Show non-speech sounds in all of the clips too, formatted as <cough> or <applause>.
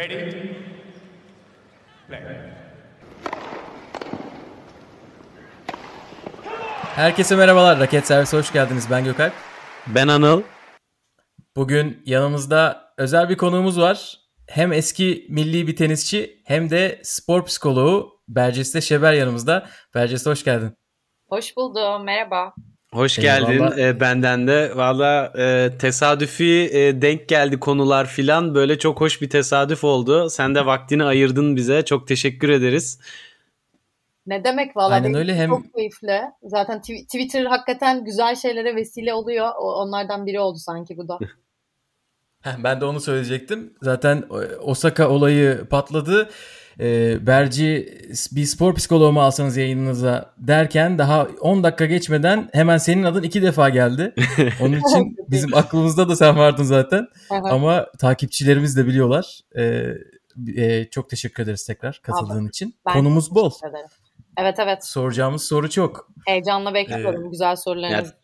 Ready? Play. Herkese merhabalar. Raket Servise hoş geldiniz. Ben Gökalp. Ben Anıl. Bugün yanımızda özel bir konuğumuz var. Hem eski milli bir tenisçi hem de spor psikoloğu Berceste Şeber yanımızda. Berceste hoş geldin. Hoş buldum. Merhaba. Hoş Eyvallah. geldin e, benden de. Valla e, tesadüfi e, denk geldi konular filan. Böyle çok hoş bir tesadüf oldu. Sen de vaktini ayırdın bize. Çok teşekkür ederiz. Ne demek valla Aynen öyle. Hem- çok keyifli. Zaten tw- Twitter hakikaten güzel şeylere vesile oluyor. O- Onlardan biri oldu sanki bu da. <laughs> Ben de onu söyleyecektim. Zaten e, Osaka olayı patladı. E, Berci bir spor psikoloğu mu alsanız yayınınıza derken daha 10 dakika geçmeden hemen senin adın iki defa geldi. <laughs> Onun için bizim aklımızda da sen vardın zaten. Ama takipçilerimiz de biliyorlar. E, e, çok teşekkür ederiz tekrar katıldığın için. Ben Konumuz bol. Ederim. Evet evet. Soracağımız soru çok. Heyecanla bekliyorum güzel sorularınızı.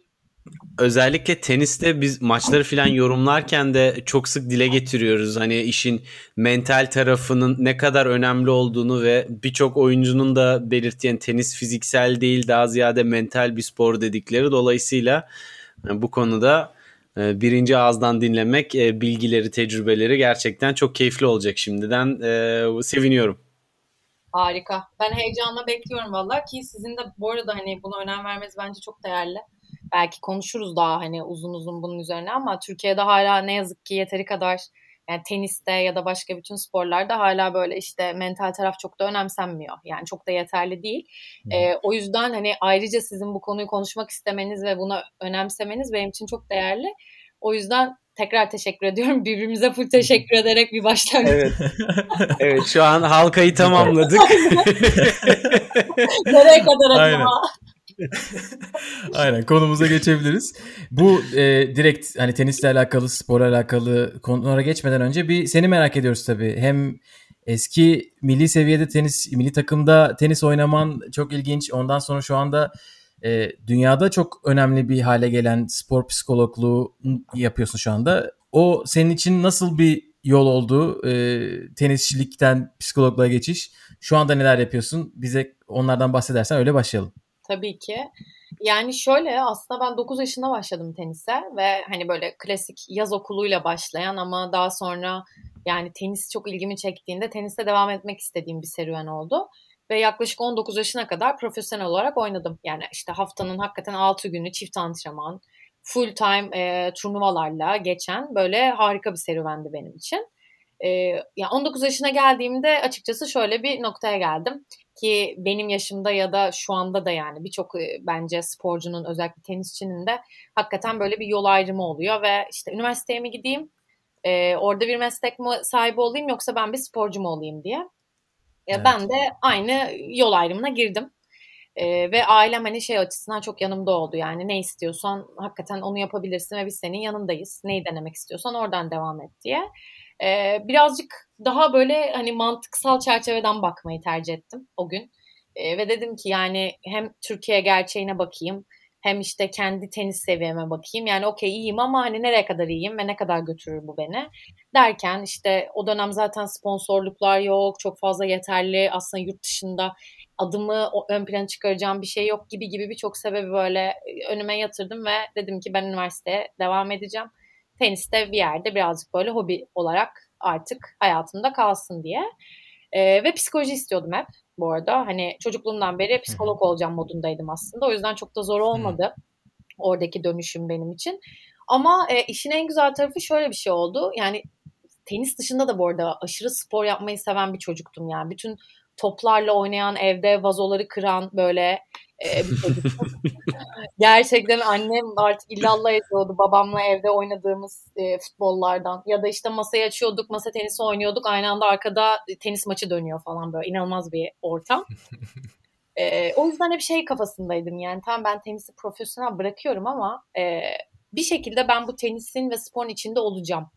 Özellikle teniste biz maçları filan yorumlarken de çok sık dile getiriyoruz. Hani işin mental tarafının ne kadar önemli olduğunu ve birçok oyuncunun da belirttiğin tenis fiziksel değil daha ziyade mental bir spor dedikleri. Dolayısıyla e, bu konuda e, birinci ağızdan dinlemek e, bilgileri, tecrübeleri gerçekten çok keyifli olacak şimdiden. Seviniyorum. Harika. Ben heyecanla bekliyorum valla ki sizin de bu arada hani buna önem vermeniz bence çok değerli. Belki konuşuruz daha hani uzun uzun bunun üzerine ama Türkiye'de hala ne yazık ki yeteri kadar yani teniste ya da başka bütün sporlarda hala böyle işte mental taraf çok da önemsenmiyor. Yani çok da yeterli değil. Ee, o yüzden hani ayrıca sizin bu konuyu konuşmak istemeniz ve buna önemsemeniz benim için çok değerli. O yüzden tekrar teşekkür ediyorum. Birbirimize full teşekkür ederek bir başlangıç. Evet. <laughs> evet şu an halkayı tamamladık. <laughs> Nereye kadar Aynen. acaba? <laughs> Aynen konumuza geçebiliriz. Bu e, direkt hani tenisle alakalı, sporla alakalı konulara geçmeden önce bir seni merak ediyoruz tabii. Hem eski milli seviyede tenis, milli takımda tenis oynaman çok ilginç. Ondan sonra şu anda e, dünyada çok önemli bir hale gelen spor psikologluğu yapıyorsun şu anda. O senin için nasıl bir yol oldu? E, tenisçilikten psikologluğa geçiş. Şu anda neler yapıyorsun? Bize onlardan bahsedersen öyle başlayalım. Tabii ki. Yani şöyle aslında ben 9 yaşında başladım tenise ve hani böyle klasik yaz okuluyla başlayan ama daha sonra yani tenis çok ilgimi çektiğinde teniste devam etmek istediğim bir serüven oldu. Ve yaklaşık 19 yaşına kadar profesyonel olarak oynadım. Yani işte haftanın hakikaten 6 günü çift antrenman, full time e, turnuvalarla geçen böyle harika bir serüvendi benim için. E, ya 19 yaşına geldiğimde açıkçası şöyle bir noktaya geldim ki benim yaşımda ya da şu anda da yani birçok e, bence sporcunun özellikle tenisçinin de hakikaten böyle bir yol ayrımı oluyor ve işte üniversiteye mi gideyim e, orada bir meslek mi sahibi olayım yoksa ben bir sporcu mu olayım diye. Ya Evet. Ben de aynı yol ayrımına girdim. E, ve ailem hani şey açısından çok yanımda oldu yani ne istiyorsan hakikaten onu yapabilirsin ve biz senin yanındayız. Neyi denemek istiyorsan oradan devam et diye. E, birazcık daha böyle hani mantıksal çerçeveden bakmayı tercih ettim o gün. E, ve dedim ki yani hem Türkiye gerçeğine bakayım hem işte kendi tenis seviyeme bakayım. Yani okey iyiyim ama hani nereye kadar iyiyim ve ne kadar götürür bu beni derken işte o dönem zaten sponsorluklar yok, çok fazla yeterli aslında yurt dışında adımı ön plana çıkaracağım bir şey yok gibi gibi birçok sebebi böyle önüme yatırdım ve dedim ki ben üniversiteye devam edeceğim. Teniste bir yerde birazcık böyle hobi olarak artık hayatımda kalsın diye. Ee, ve psikoloji istiyordum hep bu arada. Hani çocukluğumdan beri psikolog olacağım modundaydım aslında. O yüzden çok da zor olmadı oradaki dönüşüm benim için. Ama e, işin en güzel tarafı şöyle bir şey oldu. Yani tenis dışında da bu arada aşırı spor yapmayı seven bir çocuktum yani. Bütün toplarla oynayan, evde vazoları kıran böyle <laughs> Gerçekten annem artık illallah ediyordu babamla evde oynadığımız e, futbollardan. Ya da işte masayı açıyorduk, masa tenisi oynuyorduk. Aynı anda arkada tenis maçı dönüyor falan böyle. inanılmaz bir ortam. <laughs> E, o yüzden hep şey kafasındaydım yani. Tamam ben tenisi profesyonel bırakıyorum ama e, bir şekilde ben bu tenisin ve sporun içinde olacağım.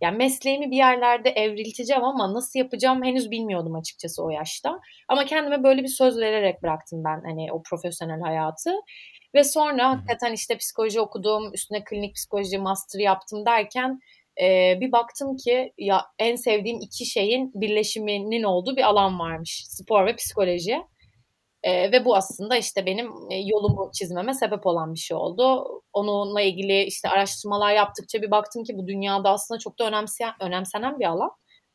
Yani mesleğimi bir yerlerde evrilteceğim ama nasıl yapacağım henüz bilmiyordum açıkçası o yaşta. Ama kendime böyle bir söz vererek bıraktım ben hani o profesyonel hayatı. Ve sonra hakikaten işte psikoloji okudum, üstüne klinik psikoloji master yaptım derken e, bir baktım ki ya en sevdiğim iki şeyin birleşiminin olduğu bir alan varmış. Spor ve psikoloji. E, ve bu aslında işte benim yolumu çizmeme sebep olan bir şey oldu. Onunla ilgili işte araştırmalar yaptıkça bir baktım ki bu dünyada aslında çok da önemseyen, önemsenen bir alan.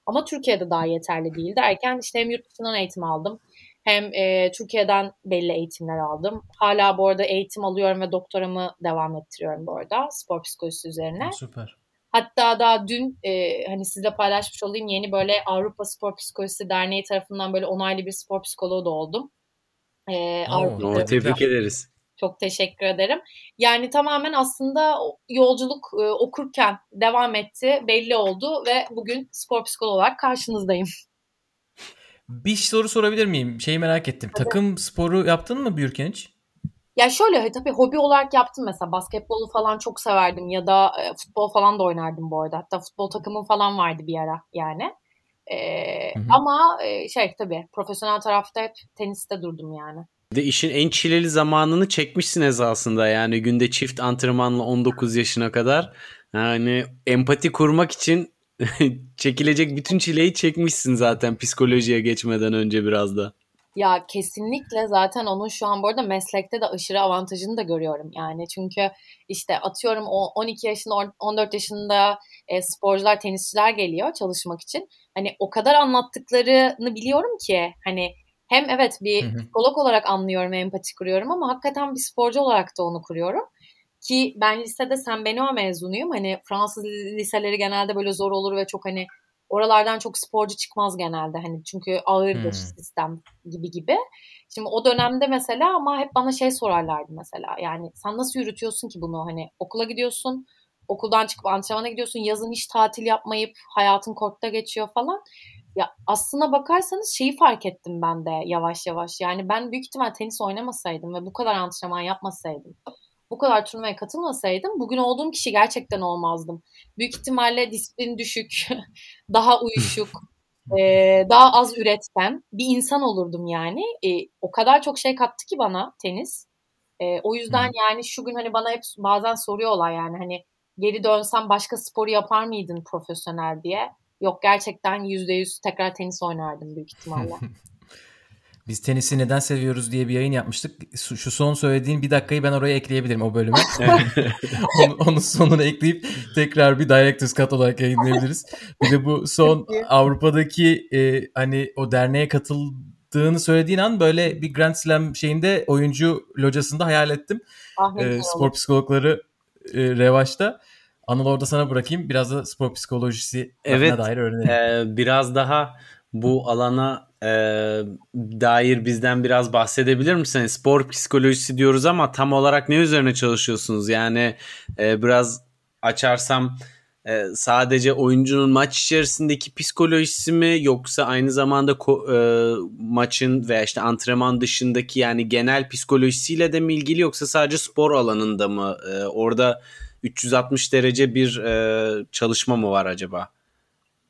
Ama Türkiye'de daha yeterli değil derken işte hem yurt dışından eğitim aldım hem e, Türkiye'den belli eğitimler aldım. Hala bu arada eğitim alıyorum ve doktoramı devam ettiriyorum bu arada spor psikolojisi üzerine. Süper. Hatta daha dün e, hani sizle paylaşmış olayım yeni böyle Avrupa Spor Psikolojisi Derneği tarafından böyle onaylı bir spor psikoloğu da oldum. E, Oo, tebrik ederiz. Çok teşekkür ederim. Yani tamamen aslında yolculuk e, okurken devam etti, belli oldu ve bugün spor psikoloğu olarak karşınızdayım. Bir soru sorabilir miyim? Şeyi merak ettim. Tabii. Takım sporu yaptın mı büyürken hiç? Ya şöyle tabii hobi olarak yaptım mesela basketbolu falan çok severdim ya da e, futbol falan da oynardım bu arada. Hatta futbol takımım falan vardı bir ara yani. E, ama e, şey tabii profesyonel tarafta hep teniste durdum yani. De işin en çileli zamanını çekmişsiniz aslında yani günde çift antrenmanla 19 yaşına kadar. Yani empati kurmak için <laughs> çekilecek bütün çileyi çekmişsin zaten psikolojiye geçmeden önce biraz da. Ya kesinlikle zaten onun şu an bu arada meslekte de aşırı avantajını da görüyorum. Yani çünkü işte atıyorum 12 yaşında 14 yaşında e, sporcular, tenisçiler geliyor çalışmak için. Hani o kadar anlattıklarını biliyorum ki hani hem evet bir psikolog olarak anlıyorum, empati kuruyorum ama hakikaten bir sporcu olarak da onu kuruyorum. Ki ben lisede Sen Benoît mezunuyum. Hani Fransız liseleri genelde böyle zor olur ve çok hani oralardan çok sporcu çıkmaz genelde. Hani çünkü ağırdır hmm. sistem gibi gibi. Şimdi o dönemde mesela ama hep bana şey sorarlardı mesela. Yani sen nasıl yürütüyorsun ki bunu? Hani okula gidiyorsun, okuldan çıkıp antrenmana gidiyorsun, yazın hiç tatil yapmayıp hayatın kortta geçiyor falan. Ya aslına bakarsanız şeyi fark ettim ben de yavaş yavaş. Yani ben büyük ihtimal tenis oynamasaydım ve bu kadar antrenman yapmasaydım bu kadar turnuvaya katılmasaydım bugün olduğum kişi gerçekten olmazdım. Büyük ihtimalle disiplin düşük, <laughs> daha uyuşuk, <laughs> e, daha az üretken bir insan olurdum yani. E, o kadar çok şey kattı ki bana tenis. E, o yüzden yani şu gün hani bana hep bazen soruyorlar yani hani geri dönsem başka sporu yapar mıydın profesyonel diye. Yok gerçekten yüzde yüz tekrar tenis oynardım büyük ihtimalle. <laughs> Biz tenisi neden seviyoruz diye bir yayın yapmıştık. Şu son söylediğin bir dakikayı ben oraya ekleyebilirim o bölüme. <laughs> <laughs> onu, onun sonuna ekleyip tekrar bir Director's Cut olarak yayınlayabiliriz. Bir de bu son Avrupa'daki e, hani o derneğe katıldığını söylediğin an böyle bir Grand Slam şeyinde oyuncu locasında hayal ettim. Ah, e, spor psikologları e, revaçta. Anıl orada sana bırakayım. Biraz da spor psikolojisi evet, dair öğrenelim. E, biraz daha bu alana e, dair bizden biraz bahsedebilir misin? Spor psikolojisi diyoruz ama tam olarak ne üzerine çalışıyorsunuz? Yani e, biraz açarsam e, sadece oyuncunun maç içerisindeki psikolojisi mi yoksa aynı zamanda e, maçın veya işte antrenman dışındaki yani genel psikolojisiyle de mi ilgili yoksa sadece spor alanında mı? E, orada 360 derece bir e, çalışma mı var acaba?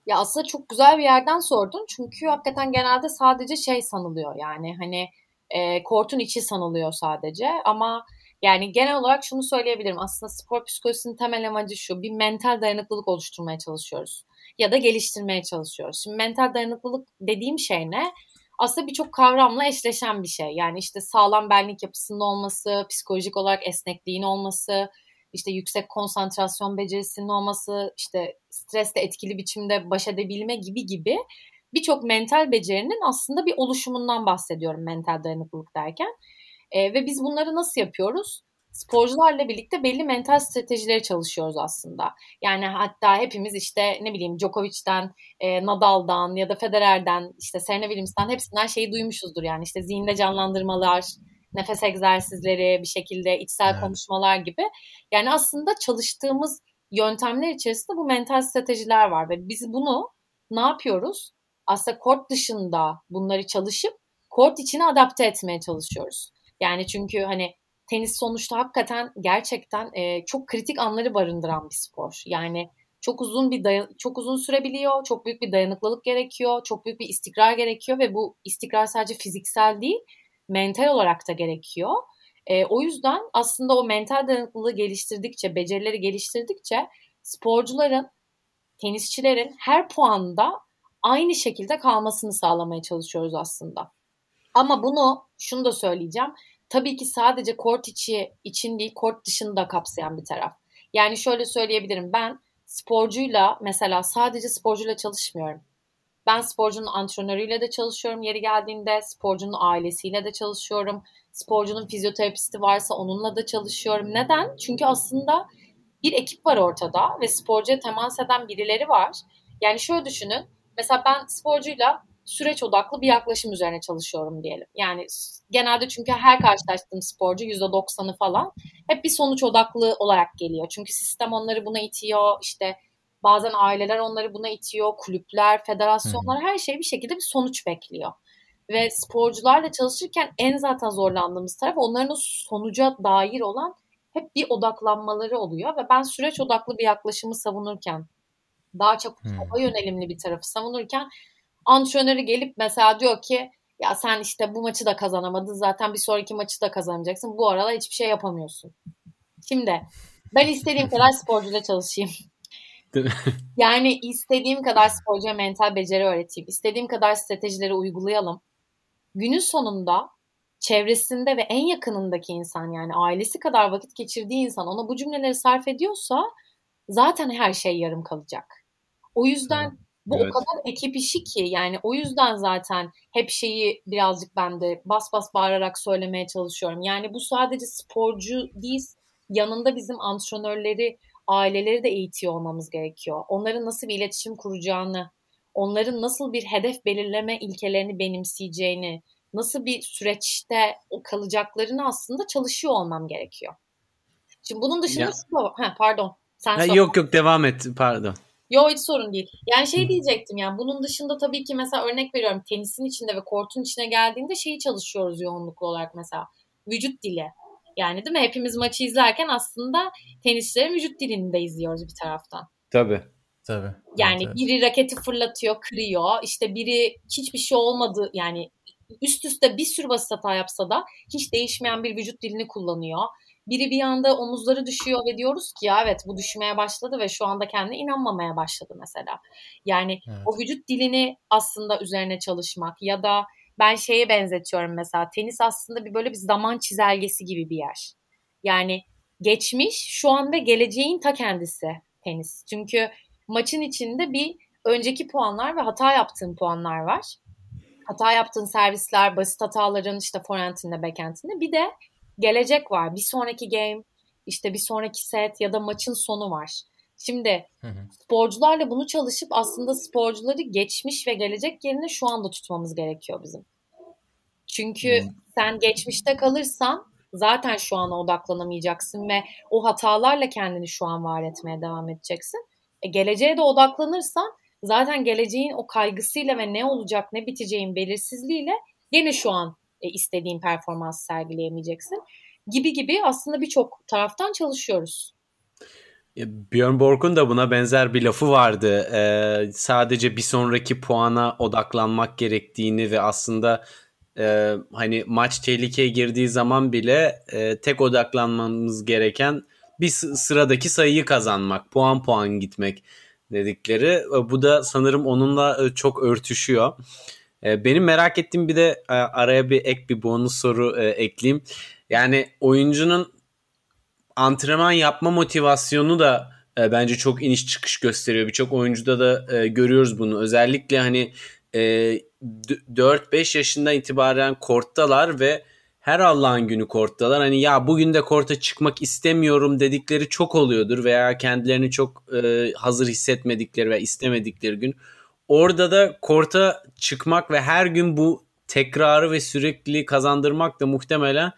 Ya aslında çok güzel bir yerden sordun. Çünkü hakikaten genelde sadece şey sanılıyor yani hani e, kortun içi sanılıyor sadece ama yani genel olarak şunu söyleyebilirim. Aslında spor psikolojisinin temel amacı şu. Bir mental dayanıklılık oluşturmaya çalışıyoruz. Ya da geliştirmeye çalışıyoruz. Şimdi mental dayanıklılık dediğim şey ne? Aslında birçok kavramla eşleşen bir şey. Yani işte sağlam benlik yapısının olması, psikolojik olarak esnekliğin olması, işte yüksek konsantrasyon becerisinin olması, işte stresle etkili biçimde baş edebilme gibi gibi birçok mental becerinin aslında bir oluşumundan bahsediyorum mental dayanıklılık derken. E, ve biz bunları nasıl yapıyoruz? Sporcularla birlikte belli mental stratejileri çalışıyoruz aslında. Yani hatta hepimiz işte ne bileyim Djokovic'ten, e, Nadal'dan ya da Federer'den, işte Serena Williams'tan hepsinden şeyi duymuşuzdur yani işte zihinde canlandırmalar, nefes egzersizleri, bir şekilde içsel evet. konuşmalar gibi. Yani aslında çalıştığımız yöntemler içerisinde bu mental stratejiler var ve biz bunu ne yapıyoruz? Aslında kort dışında bunları çalışıp kort içine adapte etmeye çalışıyoruz. Yani çünkü hani tenis sonuçta hakikaten gerçekten e, çok kritik anları barındıran bir spor. Yani çok uzun bir dayan çok uzun sürebiliyor, çok büyük bir dayanıklılık gerekiyor, çok büyük bir istikrar gerekiyor ve bu istikrar sadece fiziksel değil, mental olarak da gerekiyor. E, o yüzden aslında o mental dayanıklılığı geliştirdikçe, becerileri geliştirdikçe sporcuların tenisçilerin her puanda aynı şekilde kalmasını sağlamaya çalışıyoruz aslında. Ama bunu şunu da söyleyeceğim. Tabii ki sadece kort içi için değil, kort dışını da kapsayan bir taraf. Yani şöyle söyleyebilirim. Ben sporcuyla mesela sadece sporcuyla çalışmıyorum. Ben sporcunun antrenörüyle de çalışıyorum yeri geldiğinde. Sporcunun ailesiyle de çalışıyorum. Sporcunun fizyoterapisti varsa onunla da çalışıyorum. Neden? Çünkü aslında bir ekip var ortada ve sporcuya temas eden birileri var. Yani şöyle düşünün. Mesela ben sporcuyla süreç odaklı bir yaklaşım üzerine çalışıyorum diyelim. Yani genelde çünkü her karşılaştığım sporcu %90'ı falan hep bir sonuç odaklı olarak geliyor. Çünkü sistem onları buna itiyor. İşte bazen aileler onları buna itiyor. Kulüpler, federasyonlar her şey bir şekilde bir sonuç bekliyor. Ve sporcularla çalışırken en zaten zorlandığımız taraf onların o sonuca dair olan hep bir odaklanmaları oluyor. Ve ben süreç odaklı bir yaklaşımı savunurken daha çok hmm. yönelimli bir tarafı savunurken antrenörü gelip mesela diyor ki ya sen işte bu maçı da kazanamadın zaten bir sonraki maçı da kazanacaksın. Bu aralar hiçbir şey yapamıyorsun. Şimdi ben istediğim kadar sporcuyla çalışayım. <laughs> yani istediğim kadar sporcuya mental beceri öğreteyim. İstediğim kadar stratejileri uygulayalım. Günün sonunda çevresinde ve en yakınındaki insan yani ailesi kadar vakit geçirdiği insan ona bu cümleleri sarf ediyorsa zaten her şey yarım kalacak. O yüzden bu evet. o kadar ekip işi ki yani o yüzden zaten hep şeyi birazcık ben de bas bas bağırarak söylemeye çalışıyorum. Yani bu sadece sporcu değil yanında bizim antrenörleri, aileleri de eğitiyor olmamız gerekiyor. Onların nasıl bir iletişim kuracağını, onların nasıl bir hedef belirleme ilkelerini benimseyeceğini, nasıl bir süreçte o kalacaklarını aslında çalışıyor olmam gerekiyor. Şimdi bunun dışında ya. ha, pardon. Sen ya, yok yok devam et pardon. Yo hiç sorun değil. Yani şey diyecektim yani bunun dışında tabii ki mesela örnek veriyorum tenisin içinde ve kortun içine geldiğinde şeyi çalışıyoruz yoğunluklu olarak mesela. Vücut dili. Yani değil mi? Hepimiz maçı izlerken aslında tenisçilerin vücut dilini de izliyoruz bir taraftan. Tabii. Tabii. Yani evet, biri raketi fırlatıyor, kırıyor. İşte biri hiçbir şey olmadı yani üst üste bir sürü basit hata yapsa da hiç değişmeyen bir vücut dilini kullanıyor biri bir anda omuzları düşüyor ve diyoruz ki ya evet bu düşmeye başladı ve şu anda kendine inanmamaya başladı mesela. Yani evet. o vücut dilini aslında üzerine çalışmak ya da ben şeye benzetiyorum mesela tenis aslında bir böyle bir zaman çizelgesi gibi bir yer. Yani geçmiş şu anda geleceğin ta kendisi tenis. Çünkü maçın içinde bir önceki puanlar ve hata yaptığın puanlar var. Hata yaptığın servisler, basit hataların işte forehand'inde, backhand'inde bir de gelecek var. Bir sonraki game, işte bir sonraki set ya da maçın sonu var. Şimdi hı hı. sporcularla bunu çalışıp aslında sporcuları geçmiş ve gelecek yerine şu anda tutmamız gerekiyor bizim. Çünkü hı. sen geçmişte kalırsan zaten şu ana odaklanamayacaksın ve o hatalarla kendini şu an var etmeye devam edeceksin. E, geleceğe de odaklanırsan zaten geleceğin o kaygısıyla ve ne olacak ne biteceğin belirsizliğiyle yine şu an e, istediğin performans sergileyemeyeceksin. Gibi gibi aslında birçok taraftan çalışıyoruz. Björn Borg'un da buna benzer bir lafı vardı. Ee, sadece bir sonraki puana odaklanmak gerektiğini ve aslında e, hani maç tehlikeye girdiği zaman bile e, tek odaklanmamız gereken bir sıradaki sayıyı kazanmak, puan puan gitmek dedikleri. Bu da sanırım onunla e, çok örtüşüyor. E, benim merak ettiğim bir de e, araya bir ek bir bonus soru e, ekleyeyim. Yani oyuncunun antrenman yapma motivasyonu da e, bence çok iniş çıkış gösteriyor. Birçok oyuncuda da e, görüyoruz bunu. Özellikle hani e, 4-5 yaşından itibaren korttalar ve her Allah'ın günü korttalar. Hani ya bugün de korta çıkmak istemiyorum dedikleri çok oluyordur veya kendilerini çok e, hazır hissetmedikleri ve istemedikleri gün orada da korta çıkmak ve her gün bu tekrarı ve sürekli kazandırmak da muhtemelen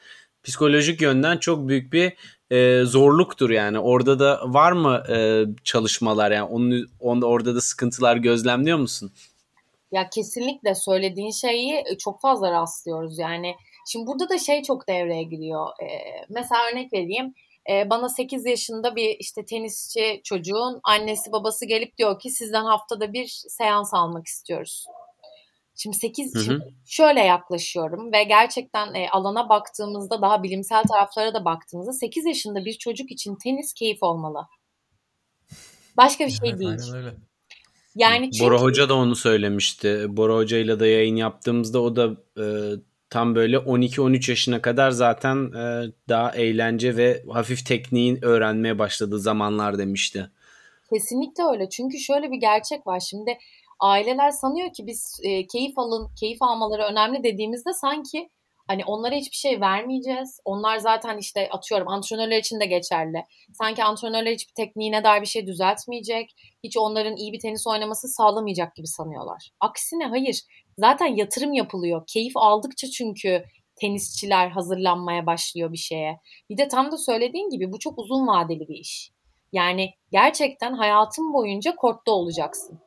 psikolojik yönden çok büyük bir e, zorluktur yani. Orada da var mı e, çalışmalar yani onun, onda orada da sıkıntılar gözlemliyor musun? Ya kesinlikle söylediğin şeyi e, çok fazla rastlıyoruz yani. Şimdi burada da şey çok devreye giriyor. Ee, mesela örnek vereyim e, bana 8 yaşında bir işte tenisçi çocuğun annesi babası gelip diyor ki sizden haftada bir seans almak istiyoruz. Şimdi 8 hı hı. Şimdi şöyle yaklaşıyorum ve gerçekten e, alana baktığımızda daha bilimsel taraflara da baktığımızda 8 yaşında bir çocuk için tenis keyif olmalı. Başka bir şey evet, değil. Yani çünkü... Bora Hoca da onu söylemişti. Bora Hoca ile de yayın yaptığımızda o da e, tam böyle 12-13 yaşına kadar zaten e, daha eğlence ve hafif tekniğin öğrenmeye başladığı zamanlar demişti. Kesinlikle öyle. Çünkü şöyle bir gerçek var. Şimdi aileler sanıyor ki biz e, keyif alın, keyif almaları önemli dediğimizde sanki hani onlara hiçbir şey vermeyeceğiz. Onlar zaten işte atıyorum antrenörler için de geçerli. Sanki antrenörler hiçbir tekniğine dair bir şey düzeltmeyecek. Hiç onların iyi bir tenis oynaması sağlamayacak gibi sanıyorlar. Aksine hayır. Zaten yatırım yapılıyor. Keyif aldıkça çünkü tenisçiler hazırlanmaya başlıyor bir şeye. Bir de tam da söylediğin gibi bu çok uzun vadeli bir iş. Yani gerçekten hayatın boyunca kortta olacaksın.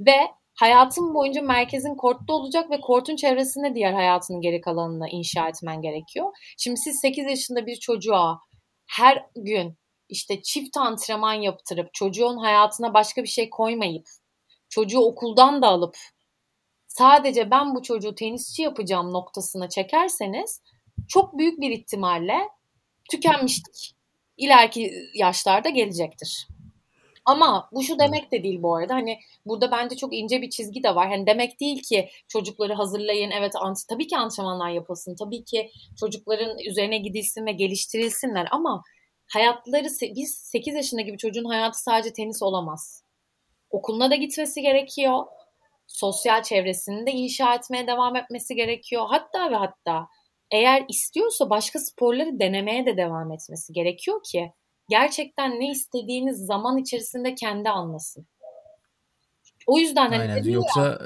Ve hayatın boyunca merkezin kortta olacak ve kortun çevresinde diğer hayatının geri kalanını inşa etmen gerekiyor. Şimdi siz 8 yaşında bir çocuğa her gün işte çift antrenman yaptırıp çocuğun hayatına başka bir şey koymayıp çocuğu okuldan da alıp sadece ben bu çocuğu tenisçi yapacağım noktasına çekerseniz çok büyük bir ihtimalle tükenmiştik. İleriki yaşlarda gelecektir. Ama bu şu demek de değil bu arada. Hani burada bence çok ince bir çizgi de var. Hani demek değil ki çocukları hazırlayın. Evet tabii ki antrenmanlar yapılsın. Tabii ki çocukların üzerine gidilsin ve geliştirilsinler ama hayatları biz 8 yaşındaki bir çocuğun hayatı sadece tenis olamaz. Okuluna da gitmesi gerekiyor. Sosyal çevresini de inşa etmeye devam etmesi gerekiyor. Hatta ve hatta eğer istiyorsa başka sporları denemeye de devam etmesi gerekiyor ki gerçekten ne istediğiniz zaman içerisinde kendi anlasın. O yüzden hani Aynen. Yoksa ya,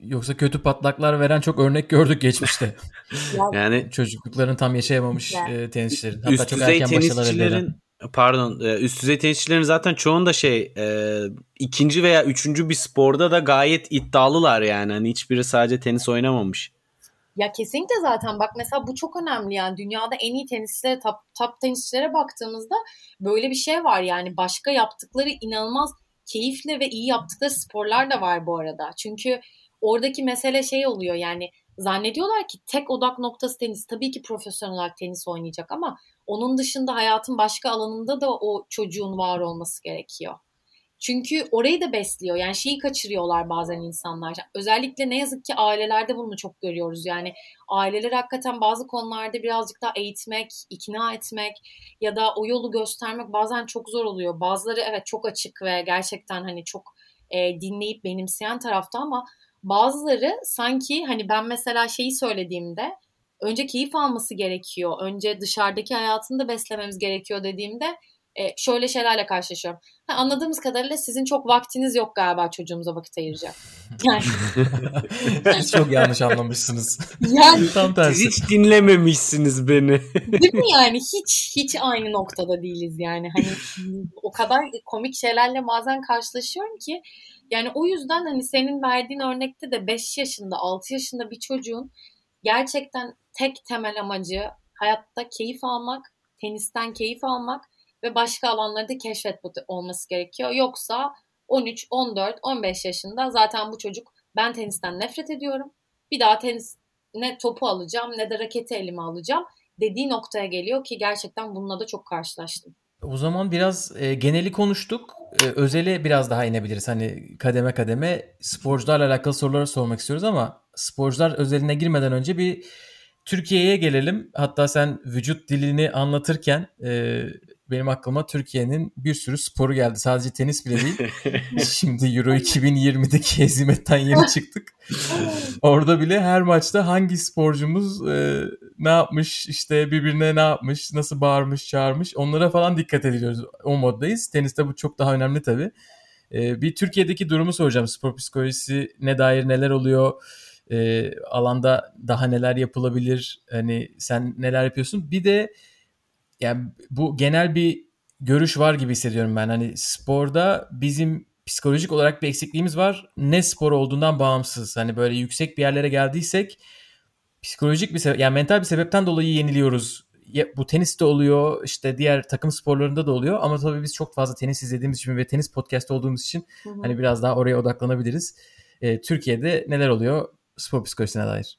yoksa kötü patlaklar veren çok örnek gördük geçmişte. <laughs> yani çocukluklarını tam yaşayamamış e, tenisçilerin. Hatta üst çok erken tenisçilerin pardon e, üst düzey tenisçilerin zaten çoğunda şey e, ikinci veya üçüncü bir sporda da gayet iddialılar yani. Hani hiçbiri sadece tenis oynamamış. Ya kesinlikle zaten bak mesela bu çok önemli yani dünyada en iyi tenisçilere top, top tenisçilere baktığımızda böyle bir şey var yani başka yaptıkları inanılmaz keyifli ve iyi yaptıkları sporlar da var bu arada. Çünkü oradaki mesele şey oluyor yani zannediyorlar ki tek odak noktası tenis. Tabii ki profesyonel olarak tenis oynayacak ama onun dışında hayatın başka alanında da o çocuğun var olması gerekiyor. Çünkü orayı da besliyor. Yani şeyi kaçırıyorlar bazen insanlar. Özellikle ne yazık ki ailelerde bunu çok görüyoruz. Yani aileler hakikaten bazı konularda birazcık daha eğitmek, ikna etmek ya da o yolu göstermek bazen çok zor oluyor. Bazıları evet çok açık ve gerçekten hani çok e, dinleyip benimseyen tarafta ama bazıları sanki hani ben mesela şeyi söylediğimde önce keyif alması gerekiyor. Önce dışarıdaki hayatını da beslememiz gerekiyor dediğimde e, şöyle şeylerle karşılaşıyorum. Ha, anladığımız kadarıyla sizin çok vaktiniz yok galiba çocuğumuza vakit ayıracak. <laughs> Yani. Siz çok yanlış anlamışsınız. Yani tam tersi. Siz hiç dinlememişsiniz beni. Değil mi yani hiç hiç aynı noktada değiliz yani. Hani o kadar komik şeylerle bazen karşılaşıyorum ki yani o yüzden hani senin verdiğin örnekte de 5 yaşında 6 yaşında bir çocuğun gerçekten tek temel amacı hayatta keyif almak, tenisten keyif almak ve başka alanları da keşfet olması gerekiyor. Yoksa 13, 14, 15 yaşında zaten bu çocuk ben tenisten nefret ediyorum. Bir daha tenis ne topu alacağım ne de raketi elime alacağım dediği noktaya geliyor ki gerçekten bununla da çok karşılaştım. O zaman biraz e, geneli konuştuk. E, özele biraz daha inebiliriz. Hani kademe kademe sporcularla alakalı soruları sormak istiyoruz ama sporcular özeline girmeden önce bir Türkiye'ye gelelim. Hatta sen vücut dilini anlatırken e, benim aklıma Türkiye'nin bir sürü sporu geldi. Sadece tenis bile değil. <laughs> Şimdi Euro 2020'deki hezimetten yeni <laughs> çıktık. Orada bile her maçta hangi sporcumuz e, ne yapmış, işte birbirine ne yapmış, nasıl bağırmış, çağırmış onlara falan dikkat ediyoruz. O moddayız. Teniste bu çok daha önemli tabii. E, bir Türkiye'deki durumu soracağım. Spor psikolojisi ne dair neler oluyor? E, alanda daha neler yapılabilir? Hani sen neler yapıyorsun? Bir de yani bu genel bir görüş var gibi hissediyorum ben. Hani sporda bizim psikolojik olarak bir eksikliğimiz var. Ne spor olduğundan bağımsız. Hani böyle yüksek bir yerlere geldiysek psikolojik bir sebep yani mental bir sebepten dolayı yeniliyoruz. Bu teniste oluyor işte diğer takım sporlarında da oluyor ama tabii biz çok fazla tenis izlediğimiz için ve tenis podcast olduğumuz için hı hı. hani biraz daha oraya odaklanabiliriz. Ee, Türkiye'de neler oluyor spor psikolojisine dair?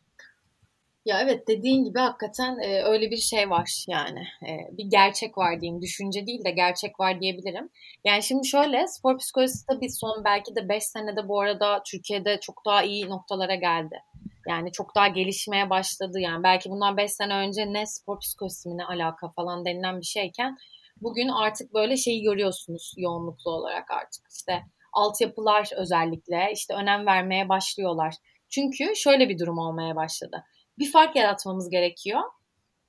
Ya evet dediğin gibi hakikaten e, öyle bir şey var yani. E, bir gerçek var diyeyim. Düşünce değil de gerçek var diyebilirim. Yani şimdi şöyle spor psikolojisi tabii son belki de 5 senede bu arada Türkiye'de çok daha iyi noktalara geldi. Yani çok daha gelişmeye başladı. Yani belki bundan 5 sene önce ne spor psikolojisi mi ne alaka falan denilen bir şeyken bugün artık böyle şeyi görüyorsunuz yoğunluklu olarak artık. İşte altyapılar özellikle işte önem vermeye başlıyorlar. Çünkü şöyle bir durum olmaya başladı bir fark yaratmamız gerekiyor.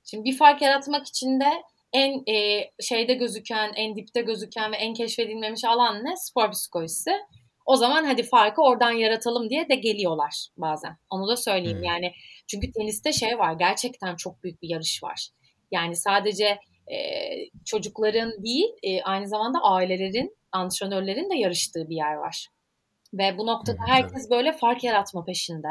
Şimdi bir fark yaratmak için de en e, şeyde gözüken, en dipte gözüken ve en keşfedilmemiş alan ne? Spor psikolojisi. O zaman hadi farkı oradan yaratalım diye de geliyorlar bazen. Onu da söyleyeyim. Hmm. Yani çünkü teniste şey var. Gerçekten çok büyük bir yarış var. Yani sadece e, çocukların değil, e, aynı zamanda ailelerin, antrenörlerin de yarıştığı bir yer var. Ve bu noktada herkes böyle fark yaratma peşinde.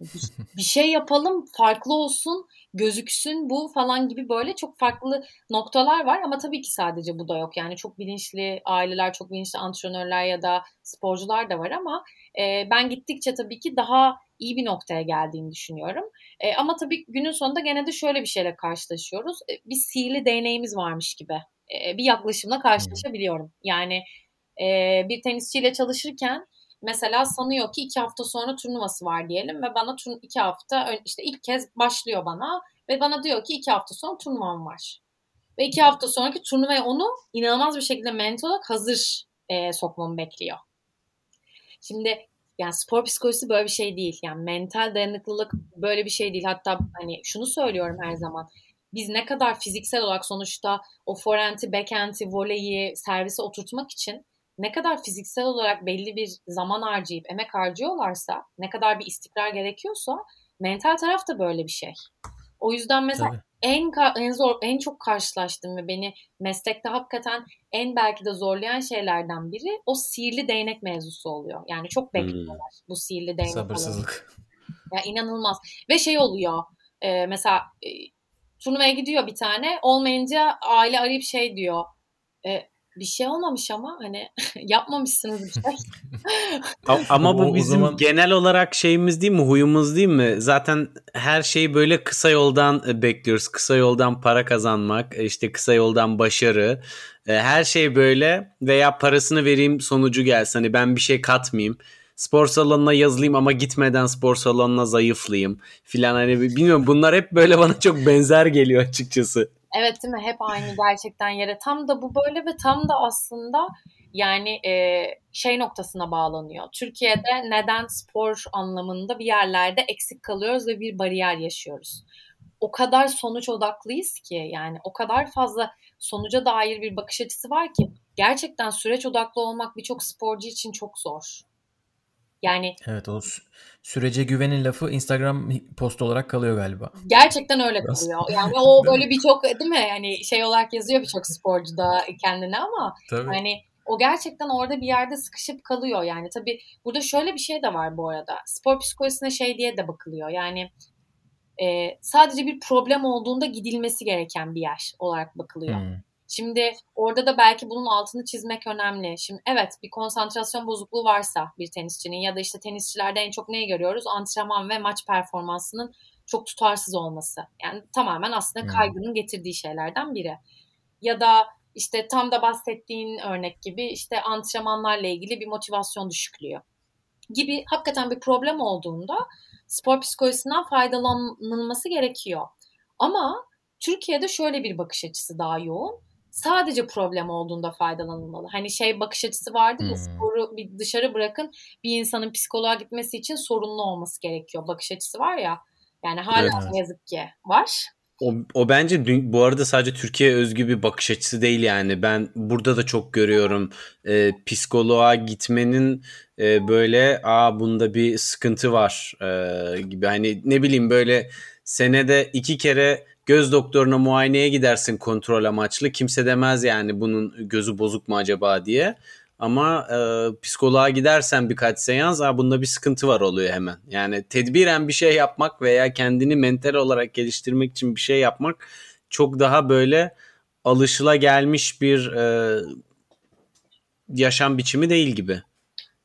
<laughs> Bir şey yapalım farklı olsun gözüksün bu falan gibi böyle çok farklı noktalar var. Ama tabii ki sadece bu da yok. Yani çok bilinçli aileler çok bilinçli antrenörler ya da sporcular da var ama e, ben gittikçe tabii ki daha iyi bir noktaya geldiğini düşünüyorum. E, ama tabii günün sonunda gene de şöyle bir şeyle karşılaşıyoruz. E, bir sihirli değneğimiz varmış gibi. E, bir yaklaşımla karşılaşabiliyorum. Yani e, bir tenisçiyle çalışırken mesela sanıyor ki iki hafta sonra turnuvası var diyelim ve bana turn iki hafta işte ilk kez başlıyor bana ve bana diyor ki iki hafta sonra turnuvam var. Ve iki hafta sonraki turnuvaya onu inanılmaz bir şekilde mental olarak hazır e, sokmamı bekliyor. Şimdi yani spor psikolojisi böyle bir şey değil. Yani mental dayanıklılık böyle bir şey değil. Hatta hani şunu söylüyorum her zaman. Biz ne kadar fiziksel olarak sonuçta o forenti, backhand'i, voleyi, servise oturtmak için ne kadar fiziksel olarak belli bir zaman harcayıp emek harcıyorlarsa, ne kadar bir istikrar gerekiyorsa mental taraf da böyle bir şey. O yüzden mesela Tabii. en en zor en çok karşılaştığım ve beni meslekte hakikaten en belki de zorlayan şeylerden biri o sihirli değnek mevzusu oluyor. Yani çok bekliyorlar hmm. bu sihirli değnek. Sabırsızlık. Ya inanılmaz. Ve şey oluyor. E, mesela e, turnuvaya gidiyor bir tane. Olmayınca aile arayıp şey diyor. E, bir şey olmamış ama hani <laughs> yapmamışsınız bir şey. <laughs> ama bu bizim zaman... genel olarak şeyimiz değil mi? Huyumuz değil mi? Zaten her şeyi böyle kısa yoldan e, bekliyoruz. Kısa yoldan para kazanmak, e, işte kısa yoldan başarı. E, her şey böyle veya parasını vereyim sonucu gelsin. Hani ben bir şey katmayayım. Spor salonuna yazılayım ama gitmeden spor salonuna zayıflayayım filan hani bilmiyorum bunlar hep böyle bana çok benzer geliyor açıkçası. Evet değil mi? Hep aynı <laughs> gerçekten yere. Tam da bu böyle ve tam da aslında yani e, şey noktasına bağlanıyor. Türkiye'de neden spor anlamında bir yerlerde eksik kalıyoruz ve bir bariyer yaşıyoruz. O kadar sonuç odaklıyız ki yani o kadar fazla sonuca dair bir bakış açısı var ki gerçekten süreç odaklı olmak birçok sporcu için çok zor. Yani Evet o sürece güvenin lafı Instagram post olarak kalıyor galiba. Gerçekten öyle Biraz. kalıyor. <laughs> Yani o böyle birçok değil mi? Yani şey olarak yazıyor birçok sporcu da kendine ama Tabii. hani o gerçekten orada bir yerde sıkışıp kalıyor. Yani tabii burada şöyle bir şey de var bu arada. Spor psikolojisine şey diye de bakılıyor. Yani e, sadece bir problem olduğunda gidilmesi gereken bir yer olarak bakılıyor. Hmm. Şimdi orada da belki bunun altını çizmek önemli. Şimdi evet bir konsantrasyon bozukluğu varsa bir tenisçinin ya da işte tenisçilerde en çok neyi görüyoruz? Antrenman ve maç performansının çok tutarsız olması. Yani tamamen aslında hmm. kaygının getirdiği şeylerden biri. Ya da işte tam da bahsettiğin örnek gibi işte antrenmanlarla ilgili bir motivasyon düşüklüğü gibi hakikaten bir problem olduğunda spor psikolojisinden faydalanılması gerekiyor. Ama Türkiye'de şöyle bir bakış açısı daha yoğun sadece problem olduğunda faydalanılmalı. Hani şey bakış açısı vardı ya hmm. sporu bir dışarı bırakın bir insanın psikoloğa gitmesi için sorunlu olması gerekiyor. Bakış açısı var ya. Yani hala evet. yazık ki var. O, o bence bu arada sadece Türkiye özgü bir bakış açısı değil yani. Ben burada da çok görüyorum e, psikoloğa gitmenin e, böyle aa bunda bir sıkıntı var e, gibi. Hani ne bileyim böyle senede iki kere göz doktoruna muayeneye gidersin kontrol amaçlı. Kimse demez yani bunun gözü bozuk mu acaba diye. Ama e, psikoloğa gidersen birkaç seans Aa, bunda bir sıkıntı var oluyor hemen. Yani tedbiren bir şey yapmak veya kendini mental olarak geliştirmek için bir şey yapmak çok daha böyle alışıla gelmiş bir e, yaşam biçimi değil gibi.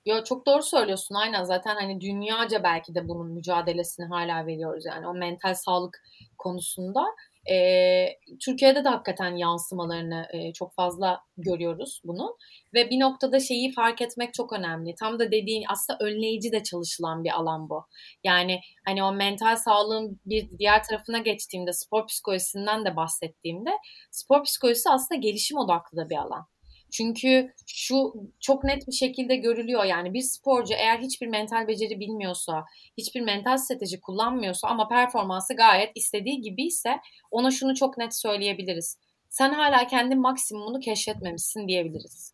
Yo çok doğru söylüyorsun aynen zaten hani dünyaca belki de bunun mücadelesini hala veriyoruz yani o mental sağlık konusunda. E, Türkiye'de de hakikaten yansımalarını e, çok fazla görüyoruz bunun ve bir noktada şeyi fark etmek çok önemli. Tam da dediğin aslında önleyici de çalışılan bir alan bu. Yani hani o mental sağlığın bir diğer tarafına geçtiğimde spor psikolojisinden de bahsettiğimde spor psikolojisi aslında gelişim odaklı da bir alan. Çünkü şu çok net bir şekilde görülüyor yani bir sporcu eğer hiçbir mental beceri bilmiyorsa, hiçbir mental strateji kullanmıyorsa ama performansı gayet istediği gibi ise ona şunu çok net söyleyebiliriz. Sen hala kendi maksimumunu keşfetmemişsin diyebiliriz.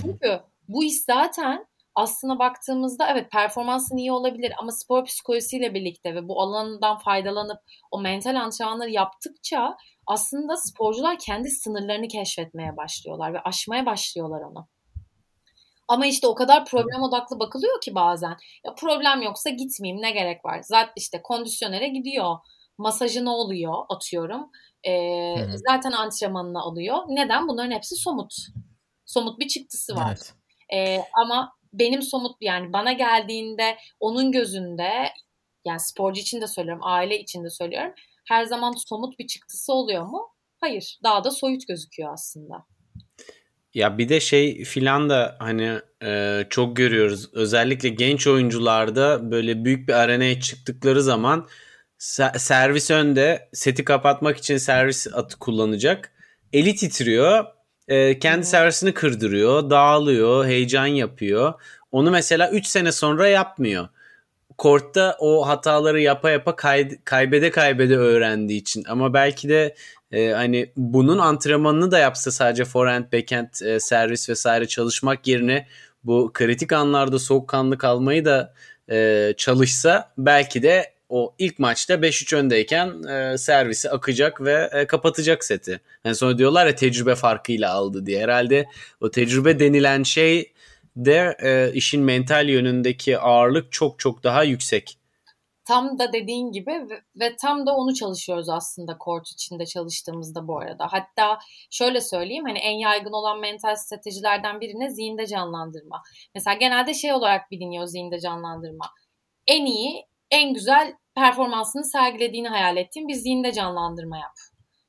Çünkü bu iş zaten aslına baktığımızda evet performansın iyi olabilir ama spor psikolojisiyle birlikte ve bu alanından faydalanıp o mental antrenmanları yaptıkça aslında sporcular kendi sınırlarını keşfetmeye başlıyorlar ve aşmaya başlıyorlar onu. Ama işte o kadar problem odaklı bakılıyor ki bazen. Ya problem yoksa gitmeyeyim ne gerek var? Zaten işte kondisyonere gidiyor. Masajı ne oluyor atıyorum. Ee, zaten antrenmanını alıyor. Neden? Bunların hepsi somut. Somut bir çıktısı var. Evet. Ee, ama benim somut yani bana geldiğinde onun gözünde yani sporcu için de söylüyorum, aile için de söylüyorum her zaman somut bir çıktısı oluyor mu? Hayır. Daha da soyut gözüküyor aslında. Ya bir de şey filan da hani e, çok görüyoruz. Özellikle genç oyuncularda böyle büyük bir arenaya çıktıkları zaman servis önde seti kapatmak için servis atı kullanacak. Eli titriyor. E, kendi servisini kırdırıyor. Dağılıyor. Heyecan yapıyor. Onu mesela 3 sene sonra yapmıyor kortta o hataları yapa yapa kay, kaybede kaybede öğrendiği için ama belki de e, hani bunun antrenmanını da yapsa sadece forehand, backhand, e, servis vesaire çalışmak yerine bu kritik anlarda soğukkanlı kalmayı da e, çalışsa belki de o ilk maçta 5-3 öndeyken e, servisi akacak ve e, kapatacak seti. Yani sonra diyorlar ya tecrübe farkıyla aldı diye. Herhalde o tecrübe denilen şey de e, işin mental yönündeki ağırlık çok çok daha yüksek. Tam da dediğin gibi ve, ve tam da onu çalışıyoruz aslında kort içinde çalıştığımızda bu arada. Hatta şöyle söyleyeyim hani en yaygın olan mental stratejilerden birine zihinde canlandırma. Mesela genelde şey olarak biliniyor zihinde canlandırma. En iyi, en güzel performansını sergilediğini hayal ettiğin bir zihinde canlandırma yap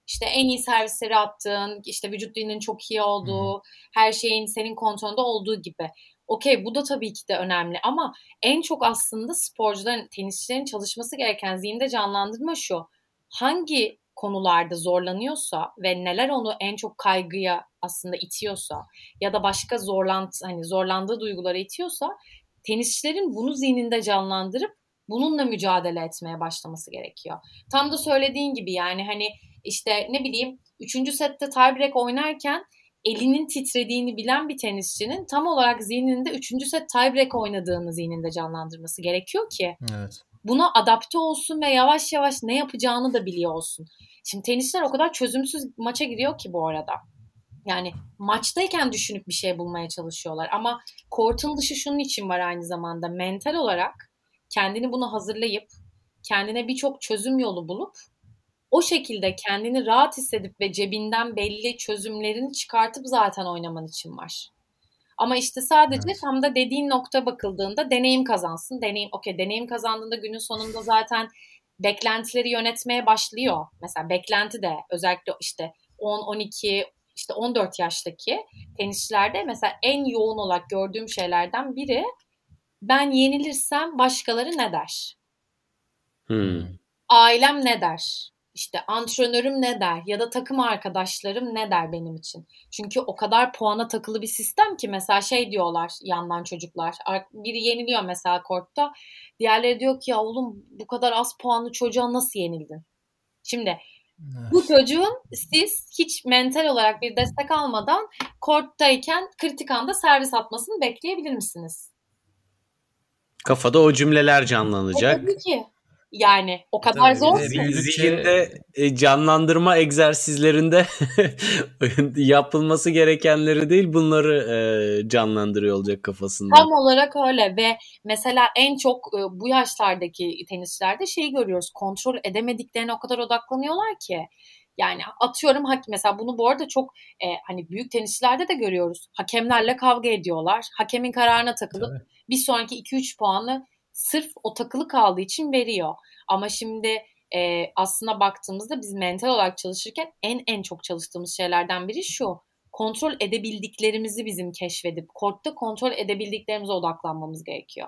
işte en iyi servisleri attığın, işte vücut dilinin çok iyi olduğu, her şeyin senin kontrolünde olduğu gibi. Okey bu da tabii ki de önemli ama en çok aslında sporcuların, tenisçilerin çalışması gereken zihinde canlandırma şu. Hangi konularda zorlanıyorsa ve neler onu en çok kaygıya aslında itiyorsa ya da başka zorlantı hani zorlandığı duygulara itiyorsa tenisçilerin bunu zihninde canlandırıp bununla mücadele etmeye başlaması gerekiyor. Tam da söylediğin gibi yani hani işte ne bileyim 3. sette tiebreak oynarken elinin titrediğini bilen bir tenisçinin tam olarak zihninde 3. set tiebreak oynadığını zihninde canlandırması gerekiyor ki evet. buna adapte olsun ve yavaş yavaş ne yapacağını da biliyor olsun. Şimdi tenisçiler o kadar çözümsüz maça giriyor ki bu arada. Yani maçtayken düşünüp bir şey bulmaya çalışıyorlar. Ama kortun dışı şunun için var aynı zamanda. Mental olarak kendini bunu hazırlayıp kendine birçok çözüm yolu bulup o şekilde kendini rahat hissedip ve cebinden belli çözümlerini çıkartıp zaten oynaman için var. Ama işte sadece evet. tam da dediğin nokta bakıldığında deneyim kazansın. Deneyim, okey deneyim kazandığında günün sonunda zaten beklentileri yönetmeye başlıyor. Mesela beklenti de özellikle işte 10, 12, işte 14 yaştaki tenisçilerde mesela en yoğun olarak gördüğüm şeylerden biri ben yenilirsem başkaları ne der? Hmm. Ailem ne der? işte antrenörüm ne der ya da takım arkadaşlarım ne der benim için. Çünkü o kadar puana takılı bir sistem ki mesela şey diyorlar yandan çocuklar. Biri yeniliyor mesela kortta. Diğerleri diyor ki ya oğlum bu kadar az puanlı çocuğa nasıl yenildin? Şimdi evet. bu çocuğun siz hiç mental olarak bir destek almadan korttayken kritik anda servis atmasını bekleyebilir misiniz? Kafada o cümleler canlanacak. Tabii ki. Yani o kadar zor ki. Zihinde e, canlandırma egzersizlerinde <laughs> yapılması gerekenleri değil bunları e, canlandırıyor olacak kafasında. Tam olarak öyle ve mesela en çok e, bu yaşlardaki tenisçilerde şeyi görüyoruz. Kontrol edemediklerine o kadar odaklanıyorlar ki. Yani atıyorum mesela bunu bu arada çok e, hani büyük tenisçilerde de görüyoruz. Hakemlerle kavga ediyorlar. Hakemin kararına takılıp Tabii. bir sonraki 2-3 puanı sırf o takılı kaldığı için veriyor. Ama şimdi e, aslına baktığımızda biz mental olarak çalışırken en en çok çalıştığımız şeylerden biri şu. Kontrol edebildiklerimizi bizim keşfedip kortta kontrol edebildiklerimize odaklanmamız gerekiyor.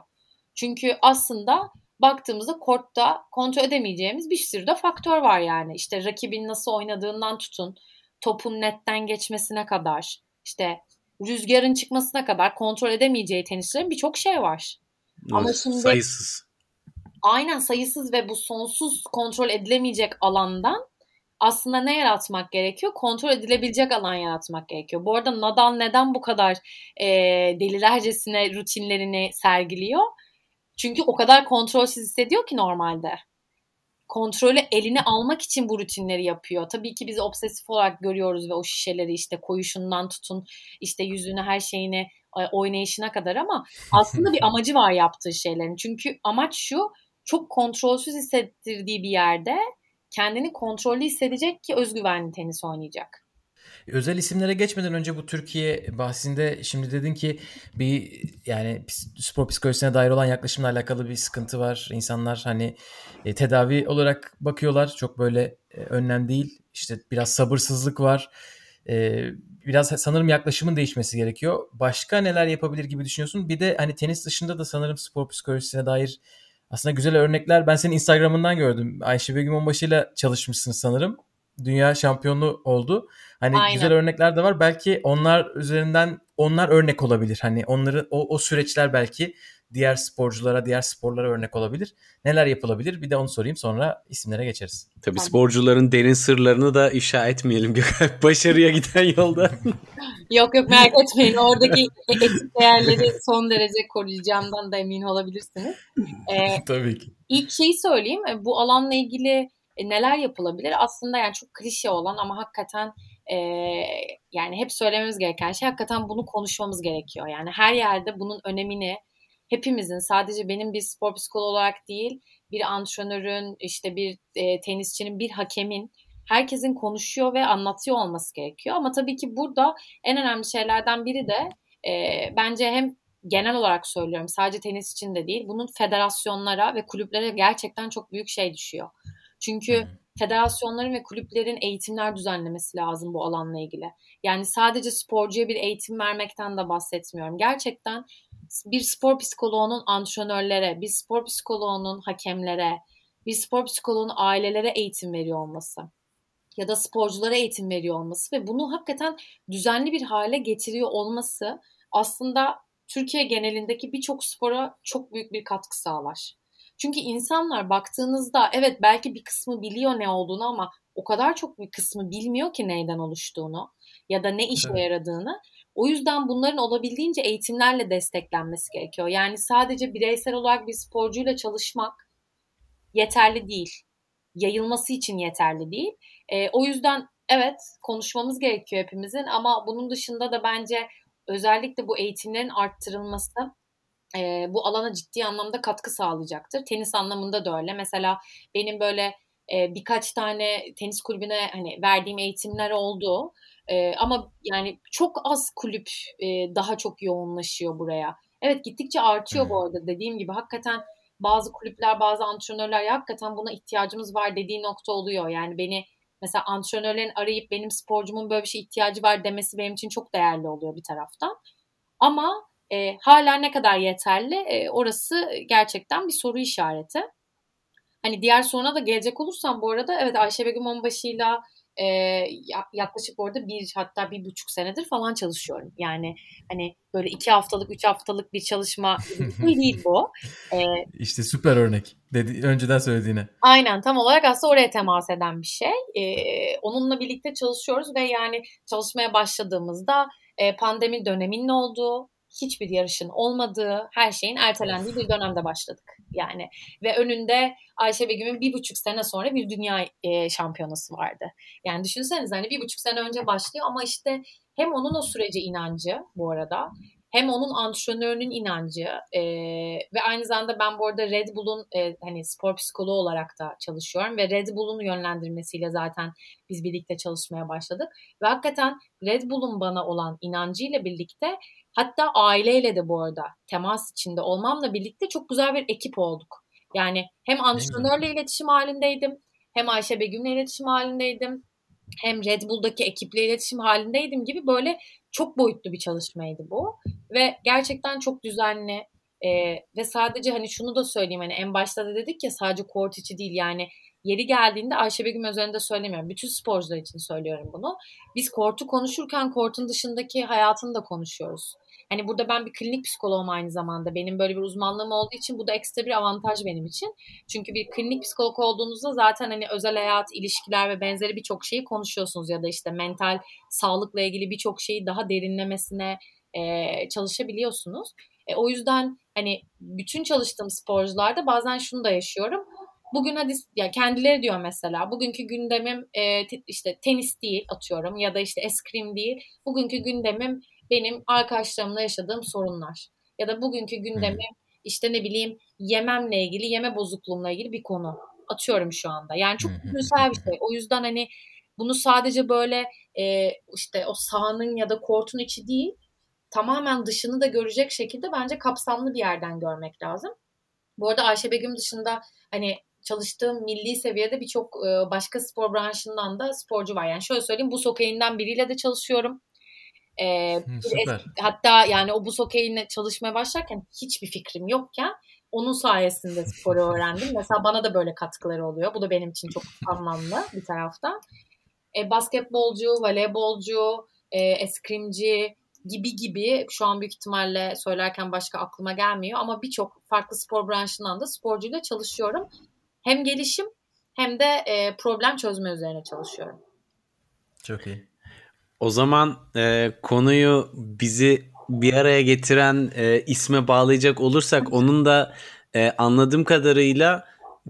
Çünkü aslında baktığımızda kortta kontrol edemeyeceğimiz bir sürü de faktör var yani. İşte rakibin nasıl oynadığından tutun, topun netten geçmesine kadar, işte rüzgarın çıkmasına kadar kontrol edemeyeceği tenisçilerin birçok şey var. Ama şimdi sayısız. Aynen sayısız ve bu sonsuz kontrol edilemeyecek alandan aslında ne yaratmak gerekiyor? Kontrol edilebilecek alan yaratmak gerekiyor. Bu arada Nadal neden bu kadar e, delilercesine rutinlerini sergiliyor? Çünkü o kadar kontrolsüz hissediyor ki normalde. Kontrolü eline almak için bu rutinleri yapıyor. Tabii ki biz obsesif olarak görüyoruz ve o şişeleri işte koyuşundan tutun işte yüzünü her şeyini e, oynayışına kadar ama <laughs> aslında bir amacı var yaptığı şeylerin. Çünkü amaç şu çok kontrolsüz hissettirdiği bir yerde kendini kontrollü hissedecek ki özgüvenli tenis oynayacak. Özel isimlere geçmeden önce bu Türkiye bahsinde şimdi dedin ki bir yani spor psikolojisine dair olan yaklaşımla alakalı bir sıkıntı var. İnsanlar hani e, tedavi olarak bakıyorlar. Çok böyle e, önlem değil. İşte biraz sabırsızlık var. E, biraz sanırım yaklaşımın değişmesi gerekiyor. Başka neler yapabilir gibi düşünüyorsun? Bir de hani tenis dışında da sanırım spor psikolojisine dair aslında güzel örnekler. Ben senin Instagram'ından gördüm. Ayşe Begüm Onbaşı ile çalışmışsın sanırım. Dünya şampiyonu oldu. Hani Aynen. güzel örnekler de var. Belki onlar üzerinden onlar örnek olabilir. Hani onları o, o süreçler belki diğer sporculara, diğer sporlara örnek olabilir. Neler yapılabilir? Bir de onu sorayım sonra isimlere geçeriz. Tabii sporcuların derin sırlarını da ifşa etmeyelim Gökhan. <laughs> Başarıya giden yolda. <laughs> yok yok merak etmeyin. Oradaki etik değerleri son derece koruyacağımdan da emin olabilirsiniz. <laughs> Ee, Tabii ki. İlk şeyi söyleyeyim. Bu alanla ilgili neler yapılabilir? Aslında yani çok klişe olan ama hakikaten e, yani hep söylememiz gereken şey hakikaten bunu konuşmamız gerekiyor. Yani her yerde bunun önemini hepimizin sadece benim bir spor psikoloğu olarak değil bir antrenörün işte bir e, tenisçinin bir hakemin herkesin konuşuyor ve anlatıyor olması gerekiyor. Ama tabii ki burada en önemli şeylerden biri de e, bence hem genel olarak söylüyorum sadece tenis için de değil bunun federasyonlara ve kulüplere gerçekten çok büyük şey düşüyor. Çünkü federasyonların ve kulüplerin eğitimler düzenlemesi lazım bu alanla ilgili. Yani sadece sporcuya bir eğitim vermekten de bahsetmiyorum. Gerçekten bir spor psikoloğunun antrenörlere, bir spor psikoloğunun hakemlere, bir spor psikoloğunun ailelere eğitim veriyor olması ya da sporculara eğitim veriyor olması ve bunu hakikaten düzenli bir hale getiriyor olması aslında Türkiye genelindeki birçok spora çok büyük bir katkı sağlar. Çünkü insanlar baktığınızda evet belki bir kısmı biliyor ne olduğunu ama o kadar çok bir kısmı bilmiyor ki neyden oluştuğunu ya da ne işe evet. yaradığını. O yüzden bunların olabildiğince eğitimlerle desteklenmesi gerekiyor. Yani sadece bireysel olarak bir sporcuyla çalışmak yeterli değil. Yayılması için yeterli değil. E, o yüzden evet konuşmamız gerekiyor hepimizin ama bunun dışında da bence özellikle bu eğitimlerin arttırılması e, bu alana ciddi anlamda katkı sağlayacaktır. Tenis anlamında da öyle. Mesela benim böyle e, birkaç tane tenis kulübüne hani verdiğim eğitimler oldu. E, ama yani çok az kulüp e, daha çok yoğunlaşıyor buraya. Evet gittikçe artıyor bu arada dediğim gibi hakikaten bazı kulüpler bazı antrenörler ya hakikaten buna ihtiyacımız var dediği nokta oluyor. Yani beni mesela antrenörlerin arayıp benim sporcumun böyle bir şey ihtiyacı var demesi benim için çok değerli oluyor bir taraftan. Ama e, hala ne kadar yeterli e, orası gerçekten bir soru işareti. Hani diğer soruna da gelecek olursam bu arada evet Ayşe Begüm Onbaşı'yla e, yaklaşık orada bir hatta bir buçuk senedir falan çalışıyorum. Yani hani böyle iki haftalık, üç haftalık bir çalışma <laughs> değil bu. E, işte süper örnek dedi önceden söylediğine. Aynen tam olarak aslında oraya temas eden bir şey. E, onunla birlikte çalışıyoruz ve yani çalışmaya başladığımızda e, pandemi döneminin olduğu, hiçbir yarışın olmadığı, her şeyin ertelendiği bir dönemde başladık. Yani ve önünde Ayşe Begüm'ün bir buçuk sene sonra bir dünya e, şampiyonası vardı. Yani düşünsenize hani bir buçuk sene önce başlıyor ama işte hem onun o sürece inancı bu arada hem onun antrenörünün inancı e, ve aynı zamanda ben bu arada Red Bull'un e, hani spor psikoloğu olarak da çalışıyorum ve Red Bull'un yönlendirmesiyle zaten biz birlikte çalışmaya başladık. Ve hakikaten Red Bull'un bana olan inancıyla birlikte hatta aileyle de bu arada temas içinde olmamla birlikte çok güzel bir ekip olduk. Yani hem antrenörle iletişim halindeydim hem Ayşe Begüm'le iletişim halindeydim hem Red Bull'daki ekiple iletişim halindeydim gibi böyle çok boyutlu bir çalışmaydı bu. Ve gerçekten çok düzenli e, ve sadece hani şunu da söyleyeyim hani en başta da dedik ya sadece kort içi değil yani yeri geldiğinde Ayşe Begüm üzerinde söylemiyorum. Bütün sporcular için söylüyorum bunu. Biz kortu konuşurken kortun dışındaki hayatını da konuşuyoruz. Hani burada ben bir klinik psikoloğum aynı zamanda. Benim böyle bir uzmanlığım olduğu için bu da ekstra bir avantaj benim için. Çünkü bir klinik psikolog olduğunuzda zaten hani özel hayat, ilişkiler ve benzeri birçok şeyi konuşuyorsunuz ya da işte mental sağlıkla ilgili birçok şeyi daha derinlemesine e, çalışabiliyorsunuz. E, o yüzden hani bütün çalıştığım sporcularda bazen şunu da yaşıyorum. Bugün hadi ya kendileri diyor mesela bugünkü gündemim e, işte tenis değil atıyorum ya da işte eskrim değil. Bugünkü gündemim benim arkadaşlarımla yaşadığım sorunlar. Ya da bugünkü gündemi işte ne bileyim yememle ilgili, yeme bozukluğumla ilgili bir konu. Atıyorum şu anda. Yani çok güzel bir şey. O yüzden hani bunu sadece böyle e, işte o sahanın ya da kortun içi değil tamamen dışını da görecek şekilde bence kapsamlı bir yerden görmek lazım. Bu arada Ayşe Begüm dışında hani çalıştığım milli seviyede birçok başka spor branşından da sporcu var. Yani şöyle söyleyeyim bu sokağından biriyle de çalışıyorum. Ee, Süper. hatta yani o buz hokeyine çalışmaya başlarken hiçbir fikrim yokken onun sayesinde sporu öğrendim. <laughs> Mesela bana da böyle katkıları oluyor. Bu da benim için çok anlamlı bir taraftan. E, basketbolcu, voleybolcu, e, eskrimci gibi gibi şu an büyük ihtimalle söylerken başka aklıma gelmiyor ama birçok farklı spor branşından da sporcuyla çalışıyorum. Hem gelişim hem de e, problem çözme üzerine çalışıyorum. Çok iyi. O zaman e, konuyu bizi bir araya getiren e, isme bağlayacak olursak onun da e, anladığım kadarıyla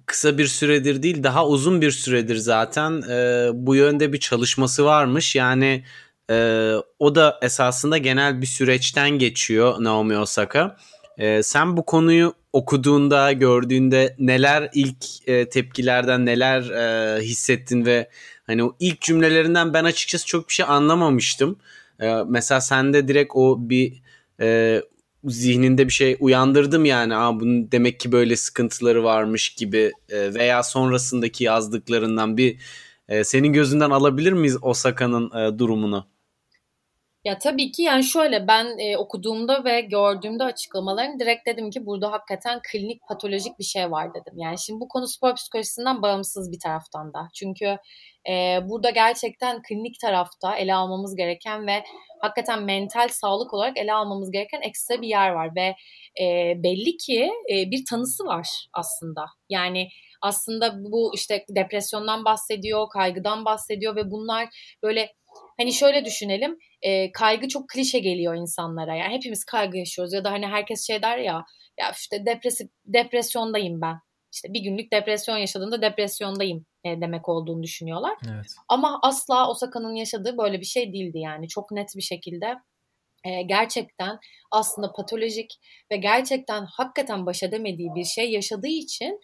kısa bir süredir değil daha uzun bir süredir zaten e, bu yönde bir çalışması varmış. Yani e, o da esasında genel bir süreçten geçiyor Naomi Osaka. E, sen bu konuyu okuduğunda, gördüğünde neler ilk e, tepkilerden neler e, hissettin ve Hani o ilk cümlelerinden ben açıkçası çok bir şey anlamamıştım. Ee, mesela sende direkt o bir e, zihninde bir şey uyandırdım yani. Aa, bunun demek ki böyle sıkıntıları varmış gibi e, veya sonrasındaki yazdıklarından bir e, senin gözünden alabilir miyiz Osaka'nın e, durumunu? Ya tabii ki yani şöyle ben e, okuduğumda ve gördüğümde açıklamalarını direkt dedim ki burada hakikaten klinik patolojik bir şey var dedim. Yani şimdi bu konu spor psikolojisinden bağımsız bir taraftan da. Çünkü e, burada gerçekten klinik tarafta ele almamız gereken ve hakikaten mental sağlık olarak ele almamız gereken ekstra bir yer var ve e, belli ki e, bir tanısı var aslında. Yani aslında bu işte depresyondan bahsediyor, kaygıdan bahsediyor ve bunlar böyle hani şöyle düşünelim e, kaygı çok klişe geliyor insanlara. Yani hepimiz kaygı yaşıyoruz ya da hani herkes şey der ya ya işte depresif depresyondayım ben. İşte bir günlük depresyon yaşadığında depresyondayım e, demek olduğunu düşünüyorlar. Evet. Ama asla Osaka'nın yaşadığı böyle bir şey değildi yani. Çok net bir şekilde e, gerçekten aslında patolojik ve gerçekten hakikaten baş edemediği bir şey yaşadığı için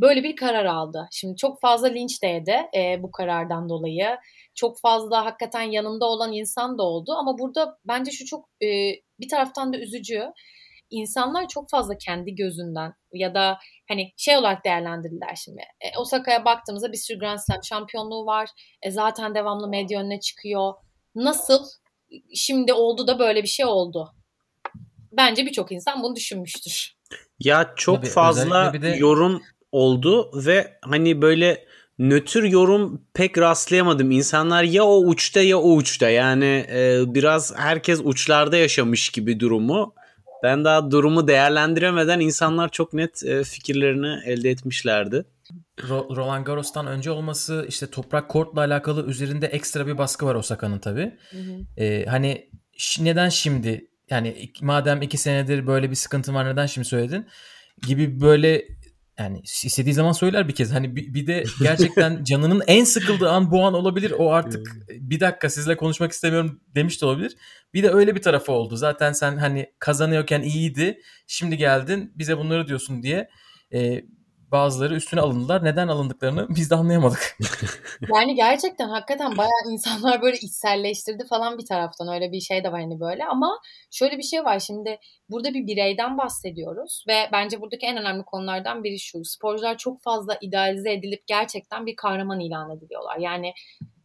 böyle bir karar aldı. Şimdi çok fazla linç de yedi e, bu karardan dolayı. Çok fazla hakikaten yanında olan insan da oldu ama burada bence şu çok e, bir taraftan da üzücü. İnsanlar çok fazla kendi gözünden ya da hani şey olarak değerlendirdiler şimdi. E, Osaka'ya baktığımızda bir sürü Grand Slam şampiyonluğu var. E, zaten devamlı medya önüne çıkıyor. Nasıl şimdi oldu da böyle bir şey oldu? Bence birçok insan bunu düşünmüştür. Ya çok Tabii, fazla de... yorum oldu ve hani böyle nötr yorum pek rastlayamadım. İnsanlar ya o uçta ya o uçta. Yani e, biraz herkes uçlarda yaşamış gibi durumu. Ben daha durumu değerlendiremeden insanlar çok net e, fikirlerini elde etmişlerdi. Roland Garros'tan önce olması işte toprak kortla alakalı üzerinde ekstra bir baskı var Osaka'nın tabii. Hı hı. Ee, hani neden şimdi yani madem iki senedir böyle bir sıkıntı var neden şimdi söyledin gibi böyle yani istediği zaman söyler bir kez. Hani bir, bir de gerçekten <laughs> canının en sıkıldığı an bu an olabilir. O artık bir dakika sizle konuşmak istemiyorum demiş de olabilir. Bir de öyle bir tarafı oldu. Zaten sen hani kazanıyorken iyiydi. Şimdi geldin bize bunları diyorsun diye. E, bazıları üstüne alındılar. Neden alındıklarını biz de anlayamadık. <laughs> yani gerçekten hakikaten bayağı insanlar böyle içselleştirdi falan bir taraftan. Öyle bir şey de var hani böyle. Ama şöyle bir şey var şimdi burada bir bireyden bahsediyoruz. Ve bence buradaki en önemli konulardan biri şu. Sporcular çok fazla idealize edilip gerçekten bir kahraman ilan ediliyorlar. Yani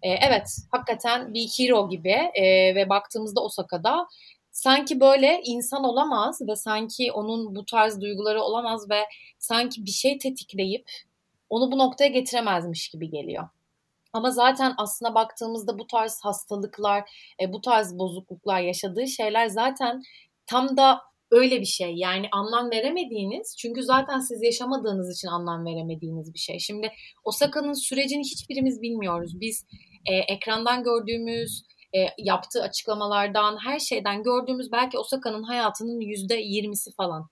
e, evet hakikaten bir hero gibi e, ve baktığımızda Osaka'da sanki böyle insan olamaz ve sanki onun bu tarz duyguları olamaz ve sanki bir şey tetikleyip onu bu noktaya getiremezmiş gibi geliyor. Ama zaten aslına baktığımızda bu tarz hastalıklar, e, bu tarz bozukluklar yaşadığı şeyler zaten tam da öyle bir şey. Yani anlam veremediğiniz çünkü zaten siz yaşamadığınız için anlam veremediğiniz bir şey. Şimdi Osaka'nın sürecini hiçbirimiz bilmiyoruz. Biz e, ekrandan gördüğümüz e, yaptığı açıklamalardan, her şeyden gördüğümüz belki Osaka'nın hayatının yüzde yirmisi falan.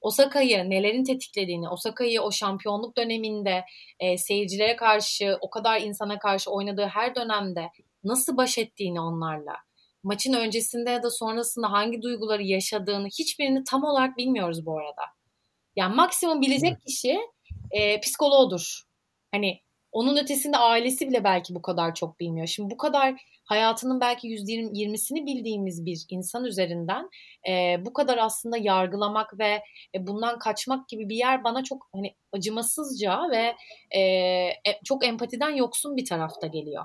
Osaka'yı nelerin tetiklediğini, Osaka'yı o şampiyonluk döneminde e, seyircilere karşı, o kadar insana karşı oynadığı her dönemde nasıl baş ettiğini onlarla, maçın öncesinde ya da sonrasında hangi duyguları yaşadığını hiçbirini tam olarak bilmiyoruz bu arada. Yani maksimum bilecek kişi e, psikoloğudur. Hani onun ötesinde ailesi bile belki bu kadar çok bilmiyor. Şimdi bu kadar hayatının belki %20'sini bildiğimiz bir insan üzerinden e, bu kadar aslında yargılamak ve e, bundan kaçmak gibi bir yer bana çok hani acımasızca ve e, çok empatiden yoksun bir tarafta geliyor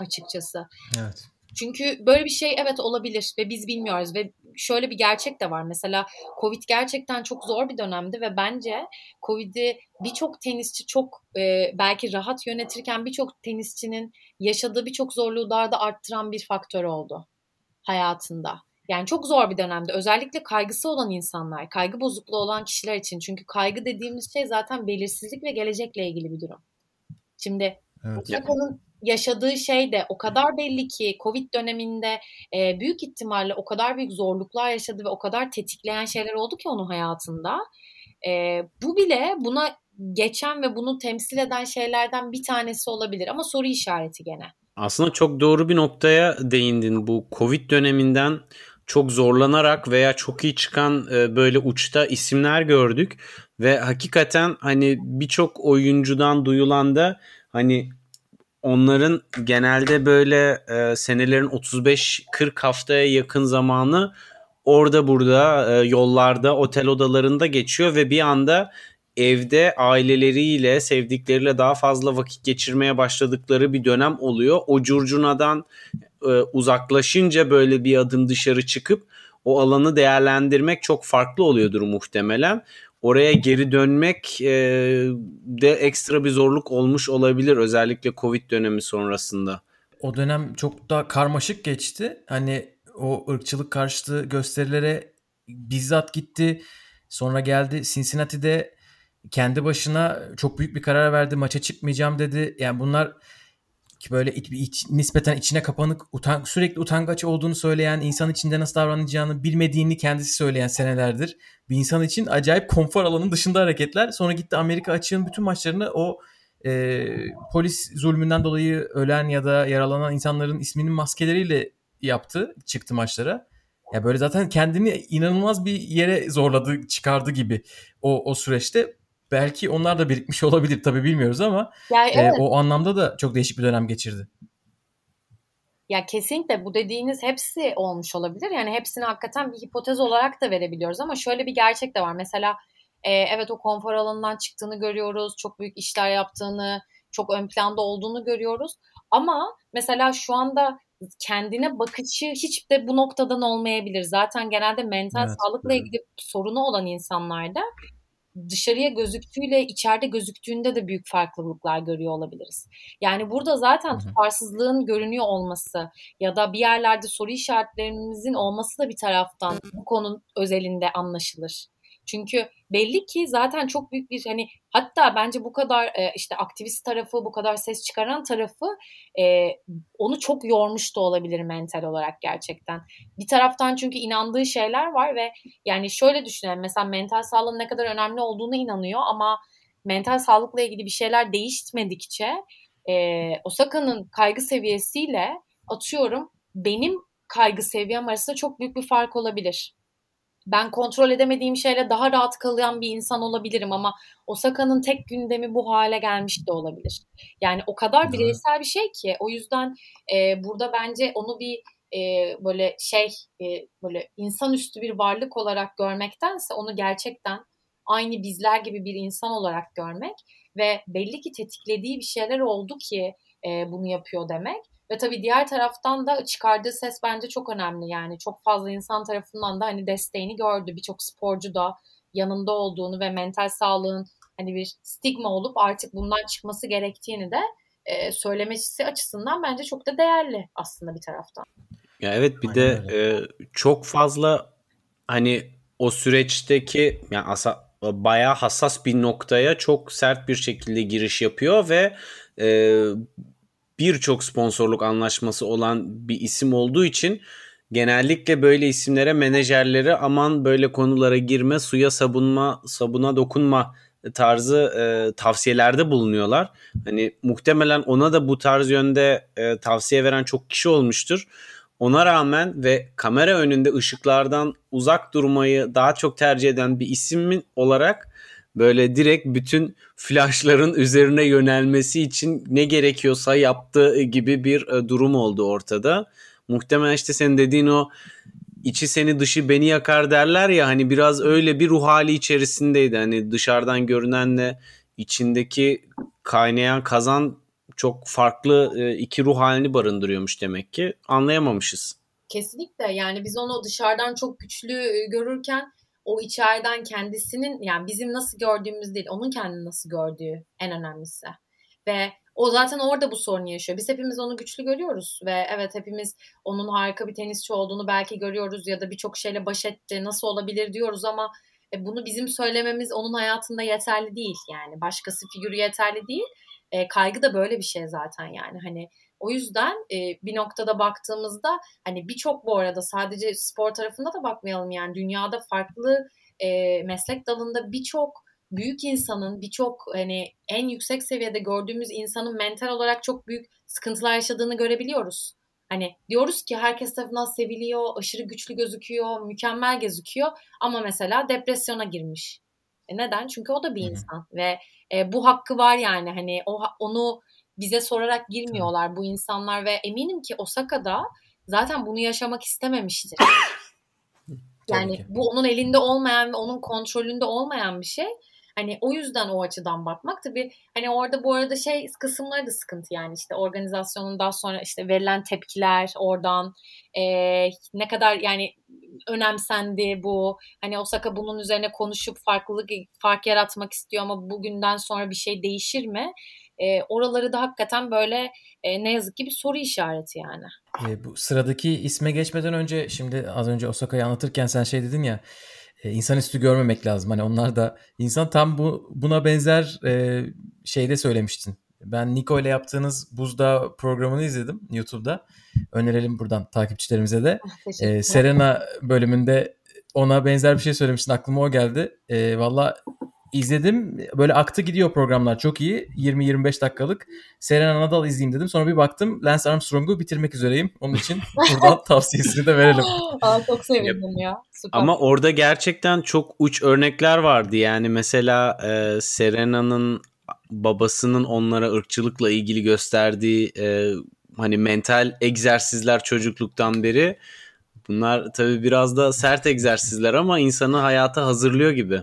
açıkçası. Evet. Çünkü böyle bir şey evet olabilir ve biz bilmiyoruz ve şöyle bir gerçek de var. Mesela Covid gerçekten çok zor bir dönemdi ve bence Covid'i birçok tenisçi çok e, belki rahat yönetirken birçok tenisçinin yaşadığı birçok zorluğu daha da arttıran bir faktör oldu hayatında. Yani çok zor bir dönemde özellikle kaygısı olan insanlar, kaygı bozukluğu olan kişiler için. Çünkü kaygı dediğimiz şey zaten belirsizlik ve gelecekle ilgili bir durum. Şimdi evet. Osaka'nın yaşadığı şey de o kadar belli ki Covid döneminde e, büyük ihtimalle o kadar büyük zorluklar yaşadı ve o kadar tetikleyen şeyler oldu ki onun hayatında. E, bu bile buna geçen ve bunu temsil eden şeylerden bir tanesi olabilir ama soru işareti gene. Aslında çok doğru bir noktaya değindin. Bu Covid döneminden çok zorlanarak veya çok iyi çıkan böyle uçta isimler gördük ve hakikaten hani birçok oyuncudan duyulan da hani onların genelde böyle e, senelerin 35-40 haftaya yakın zamanı orada burada e, yollarda otel odalarında geçiyor ve bir anda evde aileleriyle sevdikleriyle daha fazla vakit geçirmeye başladıkları bir dönem oluyor. O curcunadan e, uzaklaşınca böyle bir adım dışarı çıkıp o alanı değerlendirmek çok farklı oluyordur muhtemelen oraya geri dönmek e, de ekstra bir zorluk olmuş olabilir özellikle Covid dönemi sonrasında. O dönem çok da karmaşık geçti. Hani o ırkçılık karşıtı gösterilere bizzat gitti. Sonra geldi Cincinnati'de kendi başına çok büyük bir karar verdi. Maça çıkmayacağım dedi. Yani bunlar böyle iç, iç, nispeten içine kapanık, utan, sürekli utangaç olduğunu söyleyen, insan içinde nasıl davranacağını bilmediğini kendisi söyleyen senelerdir. Bir insan için acayip konfor alanının dışında hareketler. Sonra gitti Amerika açığın bütün maçlarını o e, polis zulmünden dolayı ölen ya da yaralanan insanların isminin maskeleriyle yaptı, çıktı maçlara. Ya böyle zaten kendini inanılmaz bir yere zorladı, çıkardı gibi o o süreçte belki onlar da birikmiş <laughs> olabilir tabii bilmiyoruz ama yani evet. e, o anlamda da çok değişik bir dönem geçirdi. Ya kesinlikle bu dediğiniz hepsi olmuş olabilir. Yani hepsini hakikaten bir hipotez olarak da verebiliyoruz ama şöyle bir gerçek de var. Mesela e, evet o konfor alanından çıktığını görüyoruz. Çok büyük işler yaptığını, çok ön planda olduğunu görüyoruz. Ama mesela şu anda kendine bakışı hiç de bu noktadan olmayabilir. Zaten genelde mental evet. sağlıkla ilgili sorunu olan insanlarda dışarıya gözüktüğüyle içeride gözüktüğünde de büyük farklılıklar görüyor olabiliriz. Yani burada zaten tutarsızlığın görünüyor olması ya da bir yerlerde soru işaretlerimizin olması da bir taraftan bu konunun özelinde anlaşılır. Çünkü belli ki zaten çok büyük bir hani hatta bence bu kadar e, işte aktivist tarafı bu kadar ses çıkaran tarafı e, onu çok yormuş da olabilir mental olarak gerçekten. Bir taraftan çünkü inandığı şeyler var ve yani şöyle düşünelim mesela mental sağlığın ne kadar önemli olduğunu inanıyor ama mental sağlıkla ilgili bir şeyler değişmedikçe e, Osaka'nın kaygı seviyesiyle atıyorum benim kaygı seviyem arasında çok büyük bir fark olabilir. Ben kontrol edemediğim şeyle daha rahat kalan bir insan olabilirim ama Osaka'nın tek gündemi bu hale gelmiş de olabilir. Yani o kadar bireysel bir şey ki o yüzden e, burada bence onu bir e, böyle şey e, böyle insanüstü bir varlık olarak görmektense onu gerçekten aynı bizler gibi bir insan olarak görmek ve belli ki tetiklediği bir şeyler oldu ki e, bunu yapıyor demek. Ve tabii diğer taraftan da çıkardığı ses bence çok önemli. Yani çok fazla insan tarafından da hani desteğini gördü. Birçok sporcu da yanında olduğunu ve mental sağlığın hani bir stigma olup artık bundan çıkması gerektiğini de e, söylemesi açısından bence çok da değerli aslında bir taraftan. Ya evet bir Aynen de e, çok fazla hani o süreçteki yani asa, bayağı hassas bir noktaya çok sert bir şekilde giriş yapıyor ve e, birçok sponsorluk anlaşması olan bir isim olduğu için genellikle böyle isimlere menajerleri aman böyle konulara girme, suya sabunma, sabuna dokunma tarzı e, tavsiyelerde bulunuyorlar. Hani muhtemelen ona da bu tarz yönde e, tavsiye veren çok kişi olmuştur. Ona rağmen ve kamera önünde ışıklardan uzak durmayı daha çok tercih eden bir isim olarak böyle direkt bütün flashların üzerine yönelmesi için ne gerekiyorsa yaptığı gibi bir e, durum oldu ortada. Muhtemelen işte senin dediğin o içi seni dışı beni yakar derler ya hani biraz öyle bir ruh hali içerisindeydi. Hani dışarıdan görünenle içindeki kaynayan kazan çok farklı e, iki ruh halini barındırıyormuş demek ki. Anlayamamışız. Kesinlikle yani biz onu dışarıdan çok güçlü e, görürken o içeriden kendisinin yani bizim nasıl gördüğümüz değil onun kendini nasıl gördüğü en önemlisi. Ve o zaten orada bu sorunu yaşıyor. Biz hepimiz onu güçlü görüyoruz ve evet hepimiz onun harika bir tenisçi olduğunu belki görüyoruz ya da birçok şeyle baş etti nasıl olabilir diyoruz ama e, bunu bizim söylememiz onun hayatında yeterli değil yani başkası figürü yeterli değil. E, kaygı da böyle bir şey zaten yani hani o yüzden e, bir noktada baktığımızda hani birçok bu arada sadece spor tarafında da bakmayalım yani dünyada farklı e, meslek dalında birçok büyük insanın birçok hani en yüksek seviyede gördüğümüz insanın mental olarak çok büyük sıkıntılar yaşadığını görebiliyoruz. Hani diyoruz ki herkes tarafından seviliyor, aşırı güçlü gözüküyor, mükemmel gözüküyor ama mesela depresyona girmiş. E neden? Çünkü o da bir insan ve e, bu hakkı var yani hani o onu bize sorarak girmiyorlar bu insanlar ve eminim ki Osaka'da zaten bunu yaşamak istememiştir. yani bu onun elinde olmayan ve onun kontrolünde olmayan bir şey. Hani o yüzden o açıdan bakmak tabii hani orada bu arada şey kısımları da sıkıntı yani işte organizasyonun daha sonra işte verilen tepkiler oradan e, ne kadar yani önemsendi bu hani Osaka bunun üzerine konuşup farklılık fark yaratmak istiyor ama bugünden sonra bir şey değişir mi? E, oraları da hakikaten böyle e, ne yazık ki bir soru işareti yani. E, bu sıradaki isme geçmeden önce şimdi az önce Osaka'yı anlatırken sen şey dedin ya e, insanüstü görmemek lazım. Hani onlar da insan tam bu buna benzer e, şeyde söylemiştin. Ben Niko ile yaptığınız Buzda programını izledim YouTube'da. Önerelim buradan takipçilerimize de. Ah, e, Serena bölümünde ona benzer bir şey söylemiştin. Aklıma o geldi. E, Valla izledim. Böyle aktı gidiyor programlar çok iyi. 20-25 dakikalık. Serena Nadal izleyeyim dedim. Sonra bir baktım Lance Armstrong'u bitirmek üzereyim. Onun için <laughs> buradan tavsiyesini de verelim. <gasps> Aa, çok sevindim ya. Süper. Ama orada gerçekten çok uç örnekler vardı. Yani mesela e, Serena'nın babasının onlara ırkçılıkla ilgili gösterdiği e, hani mental egzersizler çocukluktan beri bunlar tabii biraz da sert egzersizler ama insanı hayata hazırlıyor gibi.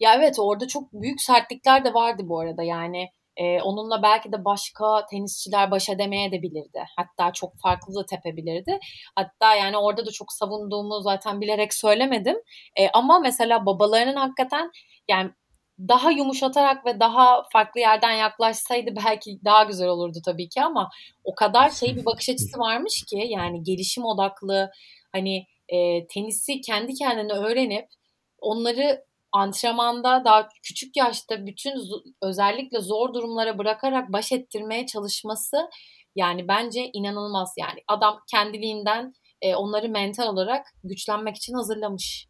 Ya evet orada çok büyük sertlikler de vardı bu arada yani e, onunla belki de başka tenisçiler baş edemeye de bilirdi. Hatta çok farklı da tepebilirdi. Hatta yani orada da çok savunduğumu zaten bilerek söylemedim. E, ama mesela babalarının hakikaten yani daha yumuşatarak ve daha farklı yerden yaklaşsaydı <laughs> belki daha güzel olurdu tabii ki ama o kadar şey bir bakış açısı varmış ki yani gelişim odaklı hani e, tenisi kendi kendine öğrenip onları antrenmanda daha küçük yaşta bütün özellikle zor durumlara bırakarak baş ettirmeye çalışması yani bence inanılmaz yani adam kendiliğinden e, onları mental olarak güçlenmek için hazırlamış.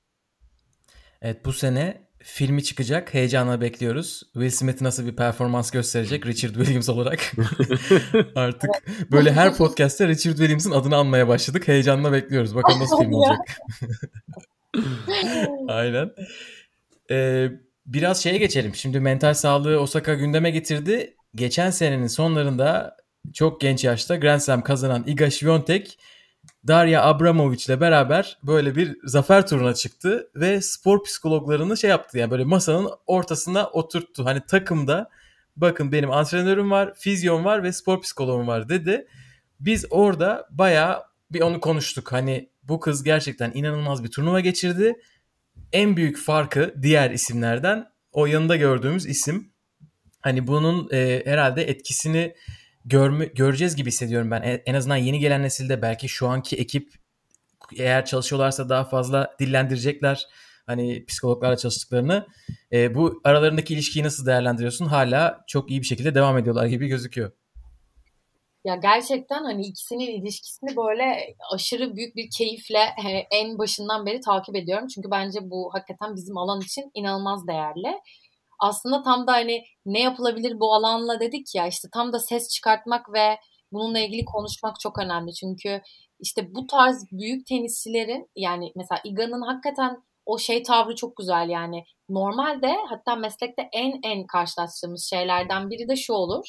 Evet bu sene filmi çıkacak. Heyecanla bekliyoruz. Will Smith nasıl bir performans gösterecek Richard Williams olarak. <laughs> Artık böyle her podcast'te Richard Williams'ın adını anmaya başladık. Heyecanla bekliyoruz. Bakalım nasıl film olacak. <laughs> Aynen. Ee, biraz şeye geçelim. Şimdi mental sağlığı Osaka gündeme getirdi. Geçen senenin sonlarında çok genç yaşta Grand Slam kazanan Iga Świątek Darya Abramovic ile beraber böyle bir zafer turuna çıktı ve spor psikologlarını şey yaptı yani böyle masanın ortasına oturttu. Hani takımda bakın benim antrenörüm var, fizyon var ve spor psikoloğum var dedi. Biz orada bayağı bir onu konuştuk. Hani bu kız gerçekten inanılmaz bir turnuva geçirdi. En büyük farkı diğer isimlerden o yanında gördüğümüz isim. Hani bunun e, herhalde etkisini görme, göreceğiz gibi hissediyorum ben. En azından yeni gelen nesilde belki şu anki ekip eğer çalışıyorlarsa daha fazla dillendirecekler. Hani psikologlarla çalıştıklarını. E, bu aralarındaki ilişkiyi nasıl değerlendiriyorsun? Hala çok iyi bir şekilde devam ediyorlar gibi gözüküyor. Ya gerçekten hani ikisinin ilişkisini böyle aşırı büyük bir keyifle en başından beri takip ediyorum. Çünkü bence bu hakikaten bizim alan için inanılmaz değerli aslında tam da hani ne yapılabilir bu alanla dedik ya işte tam da ses çıkartmak ve bununla ilgili konuşmak çok önemli. Çünkü işte bu tarz büyük tenisçilerin yani mesela Iga'nın hakikaten o şey tavrı çok güzel yani. Normalde hatta meslekte en en karşılaştığımız şeylerden biri de şu olur.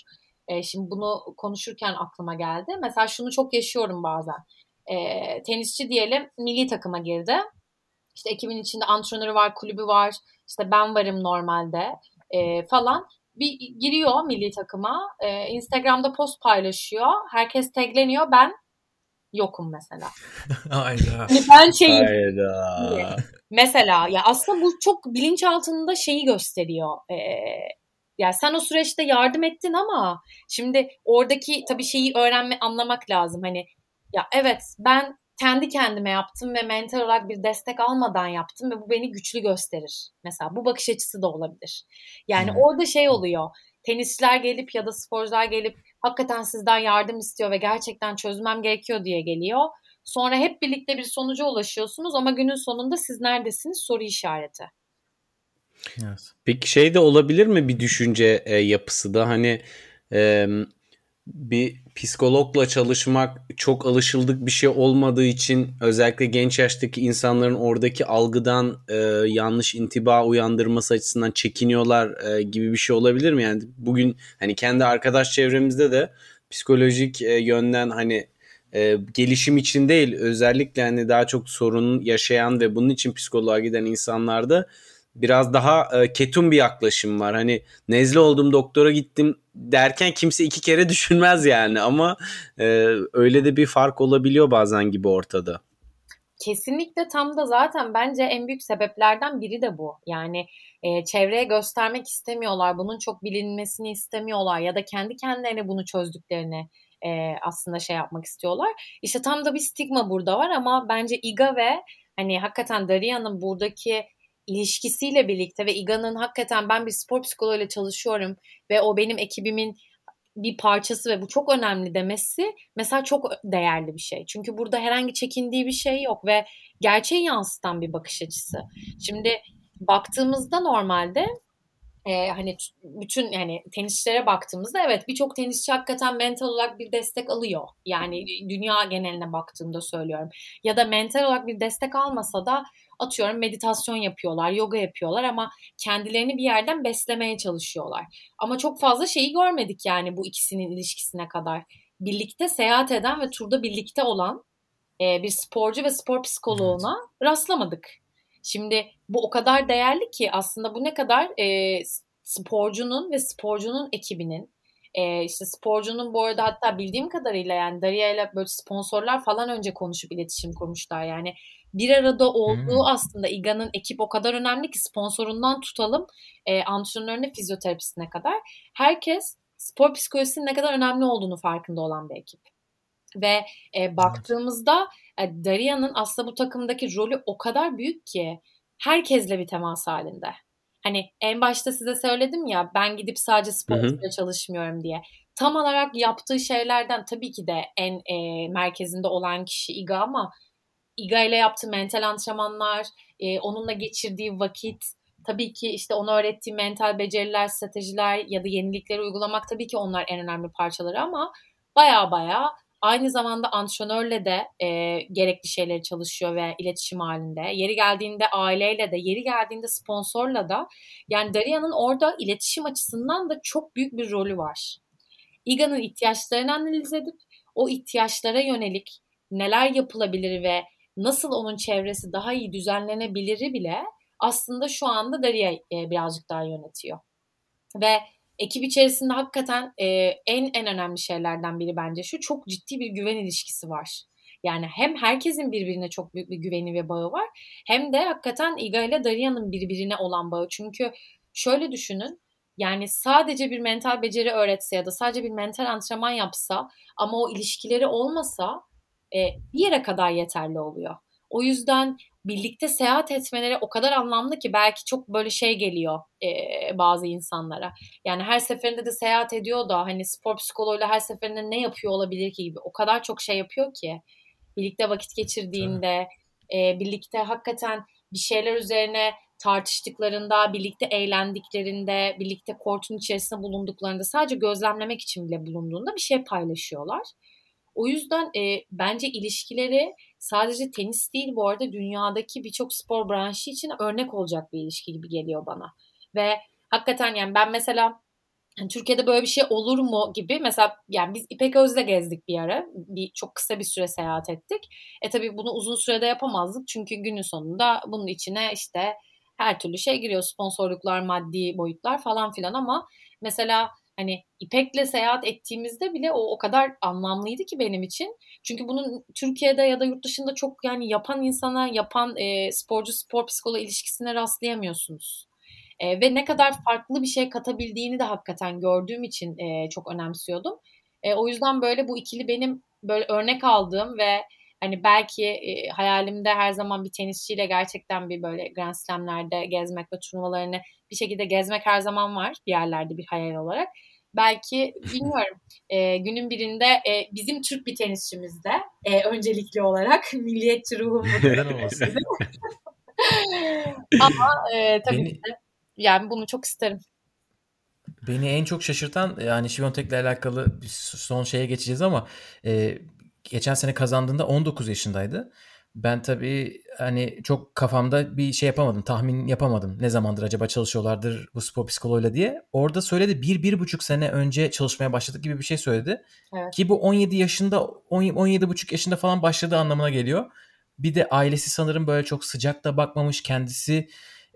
E, şimdi bunu konuşurken aklıma geldi. Mesela şunu çok yaşıyorum bazen. E, tenisçi diyelim milli takıma girdi. İşte ekibin içinde antrenörü var, kulübü var. İşte ben varım normalde e, falan. Bir giriyor milli takıma. E, Instagram'da post paylaşıyor. Herkes tagleniyor. Ben yokum mesela. <laughs> Hayda. Yani ben şeyim. Hayda. Mesela ya aslında bu çok bilinç altında şeyi gösteriyor. Ee, yani sen o süreçte yardım ettin ama şimdi oradaki tabii şeyi öğrenme anlamak lazım. Hani ya evet ben kendi kendime yaptım ve mental olarak bir destek almadan yaptım ve bu beni güçlü gösterir. Mesela bu bakış açısı da olabilir. Yani hmm. orada şey oluyor. Tenisçiler gelip ya da sporcular gelip hakikaten sizden yardım istiyor ve gerçekten çözmem gerekiyor diye geliyor. Sonra hep birlikte bir sonuca ulaşıyorsunuz ama günün sonunda siz neredesiniz soru işareti. Evet. Peki şey de olabilir mi bir düşünce e, yapısı da hani e, bir psikologla çalışmak çok alışıldık bir şey olmadığı için özellikle genç yaştaki insanların oradaki algıdan e, yanlış intiba uyandırması açısından çekiniyorlar e, gibi bir şey olabilir mi? Yani bugün hani kendi arkadaş çevremizde de psikolojik e, yönden hani e, gelişim için değil özellikle hani daha çok sorun yaşayan ve bunun için psikoloğa giden insanlarda biraz daha e, ketum bir yaklaşım var. Hani nezle oldum doktora gittim derken kimse iki kere <laughs> düşünmez yani ama e, öyle de bir fark olabiliyor bazen gibi ortada. Kesinlikle tam da zaten bence en büyük sebeplerden biri de bu. Yani e, çevreye göstermek istemiyorlar, bunun çok bilinmesini istemiyorlar ya da kendi kendilerine bunu çözdüklerini e, aslında şey yapmak istiyorlar. İşte tam da bir stigma burada var ama bence Iga ve hani hakikaten Daria'nın buradaki ilişkisiyle birlikte ve Iga'nın hakikaten ben bir spor psikoloğuyla çalışıyorum ve o benim ekibimin bir parçası ve bu çok önemli demesi mesela çok değerli bir şey. Çünkü burada herhangi çekindiği bir şey yok ve gerçeği yansıtan bir bakış açısı. Şimdi baktığımızda normalde e, hani bütün yani tenisçilere baktığımızda evet birçok tenisçi hakikaten mental olarak bir destek alıyor. Yani dünya geneline baktığımda söylüyorum. Ya da mental olarak bir destek almasa da atıyorum meditasyon yapıyorlar, yoga yapıyorlar ama kendilerini bir yerden beslemeye çalışıyorlar. Ama çok fazla şeyi görmedik yani bu ikisinin ilişkisine kadar. Birlikte seyahat eden ve turda birlikte olan e, bir sporcu ve spor psikoloğuna evet. rastlamadık. Şimdi bu o kadar değerli ki aslında bu ne kadar e, sporcunun ve sporcunun ekibinin e, işte sporcunun bu arada hatta bildiğim kadarıyla yani Daria ile böyle sponsorlar falan önce konuşup iletişim kurmuşlar. Yani bir arada olduğu hmm. aslında İGA'nın ekip o kadar önemli ki sponsorundan tutalım e, antrenörüne fizyoterapisine kadar. Herkes spor psikolojisinin ne kadar önemli olduğunu farkında olan bir ekip. Ve e, baktığımızda e, Daria'nın aslında bu takımdaki rolü o kadar büyük ki herkesle bir temas halinde. Hani en başta size söyledim ya ben gidip sadece sporla çalışmıyorum diye. Tam olarak yaptığı şeylerden tabii ki de en e, merkezinde olan kişi Iga ama Iga ile yaptığı mental antrenmanlar, e, onunla geçirdiği vakit, tabii ki işte ona öğrettiği mental beceriler, stratejiler ya da yenilikleri uygulamak tabii ki onlar en önemli parçaları ama baya baya aynı zamanda antrenörle de e, gerekli şeyleri çalışıyor ve iletişim halinde. Yeri geldiğinde aileyle de, yeri geldiğinde sponsorla da. Yani Daria'nın orada iletişim açısından da çok büyük bir rolü var. Iga'nın ihtiyaçlarını analiz edip o ihtiyaçlara yönelik neler yapılabilir ve nasıl onun çevresi daha iyi düzenlenebiliri bile aslında şu anda Daria e, birazcık daha yönetiyor. Ve ekip içerisinde hakikaten e, en en önemli şeylerden biri bence şu çok ciddi bir güven ilişkisi var. Yani hem herkesin birbirine çok büyük bir güveni ve bağı var hem de hakikaten Iga ile Daria'nın birbirine olan bağı. Çünkü şöyle düşünün yani sadece bir mental beceri öğretse ya da sadece bir mental antrenman yapsa ama o ilişkileri olmasa bir yere kadar yeterli oluyor. O yüzden birlikte seyahat etmeleri o kadar anlamlı ki belki çok böyle şey geliyor e, bazı insanlara. Yani her seferinde de seyahat ediyor da hani spor psikoloğuyla her seferinde ne yapıyor olabilir ki gibi. O kadar çok şey yapıyor ki birlikte vakit geçirdiğinde, e, birlikte hakikaten bir şeyler üzerine tartıştıklarında, birlikte eğlendiklerinde, birlikte kortun içerisinde bulunduklarında sadece gözlemlemek için bile bulunduğunda bir şey paylaşıyorlar. O yüzden e, bence ilişkileri sadece tenis değil bu arada dünyadaki birçok spor branşı için örnek olacak bir ilişki gibi geliyor bana. Ve hakikaten yani ben mesela yani Türkiye'de böyle bir şey olur mu gibi mesela yani biz İpek Öz'le gezdik bir ara. Bir, çok kısa bir süre seyahat ettik. E tabii bunu uzun sürede yapamazdık. Çünkü günün sonunda bunun içine işte her türlü şey giriyor. Sponsorluklar, maddi boyutlar falan filan ama mesela hani İpek'le seyahat ettiğimizde bile o o kadar anlamlıydı ki benim için. Çünkü bunun Türkiye'de ya da yurt dışında çok yani yapan insana, yapan e, sporcu spor psikoloğu ilişkisine rastlayamıyorsunuz. E, ve ne kadar farklı bir şey katabildiğini de hakikaten gördüğüm için e, çok önemsiyordum. E, o yüzden böyle bu ikili benim böyle örnek aldığım ve hani belki e, hayalimde her zaman bir tenisçiyle gerçekten bir böyle Grand Slam'lerde gezmek ve turnuvalarını bir şekilde gezmek her zaman var bir yerlerde bir hayal olarak. Belki <laughs> bilmiyorum e, günün birinde e, bizim Türk bir tenisçimiz de e, öncelikli olarak <laughs> milliyetçi ruhum <laughs> Ama e, tabii Beni... ki de yani bunu çok isterim. Beni en çok şaşırtan yani Şivontek'le alakalı son şeye geçeceğiz ama e, geçen sene kazandığında 19 yaşındaydı. Ben tabii hani çok kafamda bir şey yapamadım, tahmin yapamadım. Ne zamandır acaba çalışıyorlardır bu spor psikoloğuyla diye. Orada söyledi bir, bir buçuk sene önce çalışmaya başladık gibi bir şey söyledi. Evet. Ki bu 17 yaşında, 17 buçuk yaşında falan başladığı anlamına geliyor. Bir de ailesi sanırım böyle çok sıcak da bakmamış, kendisi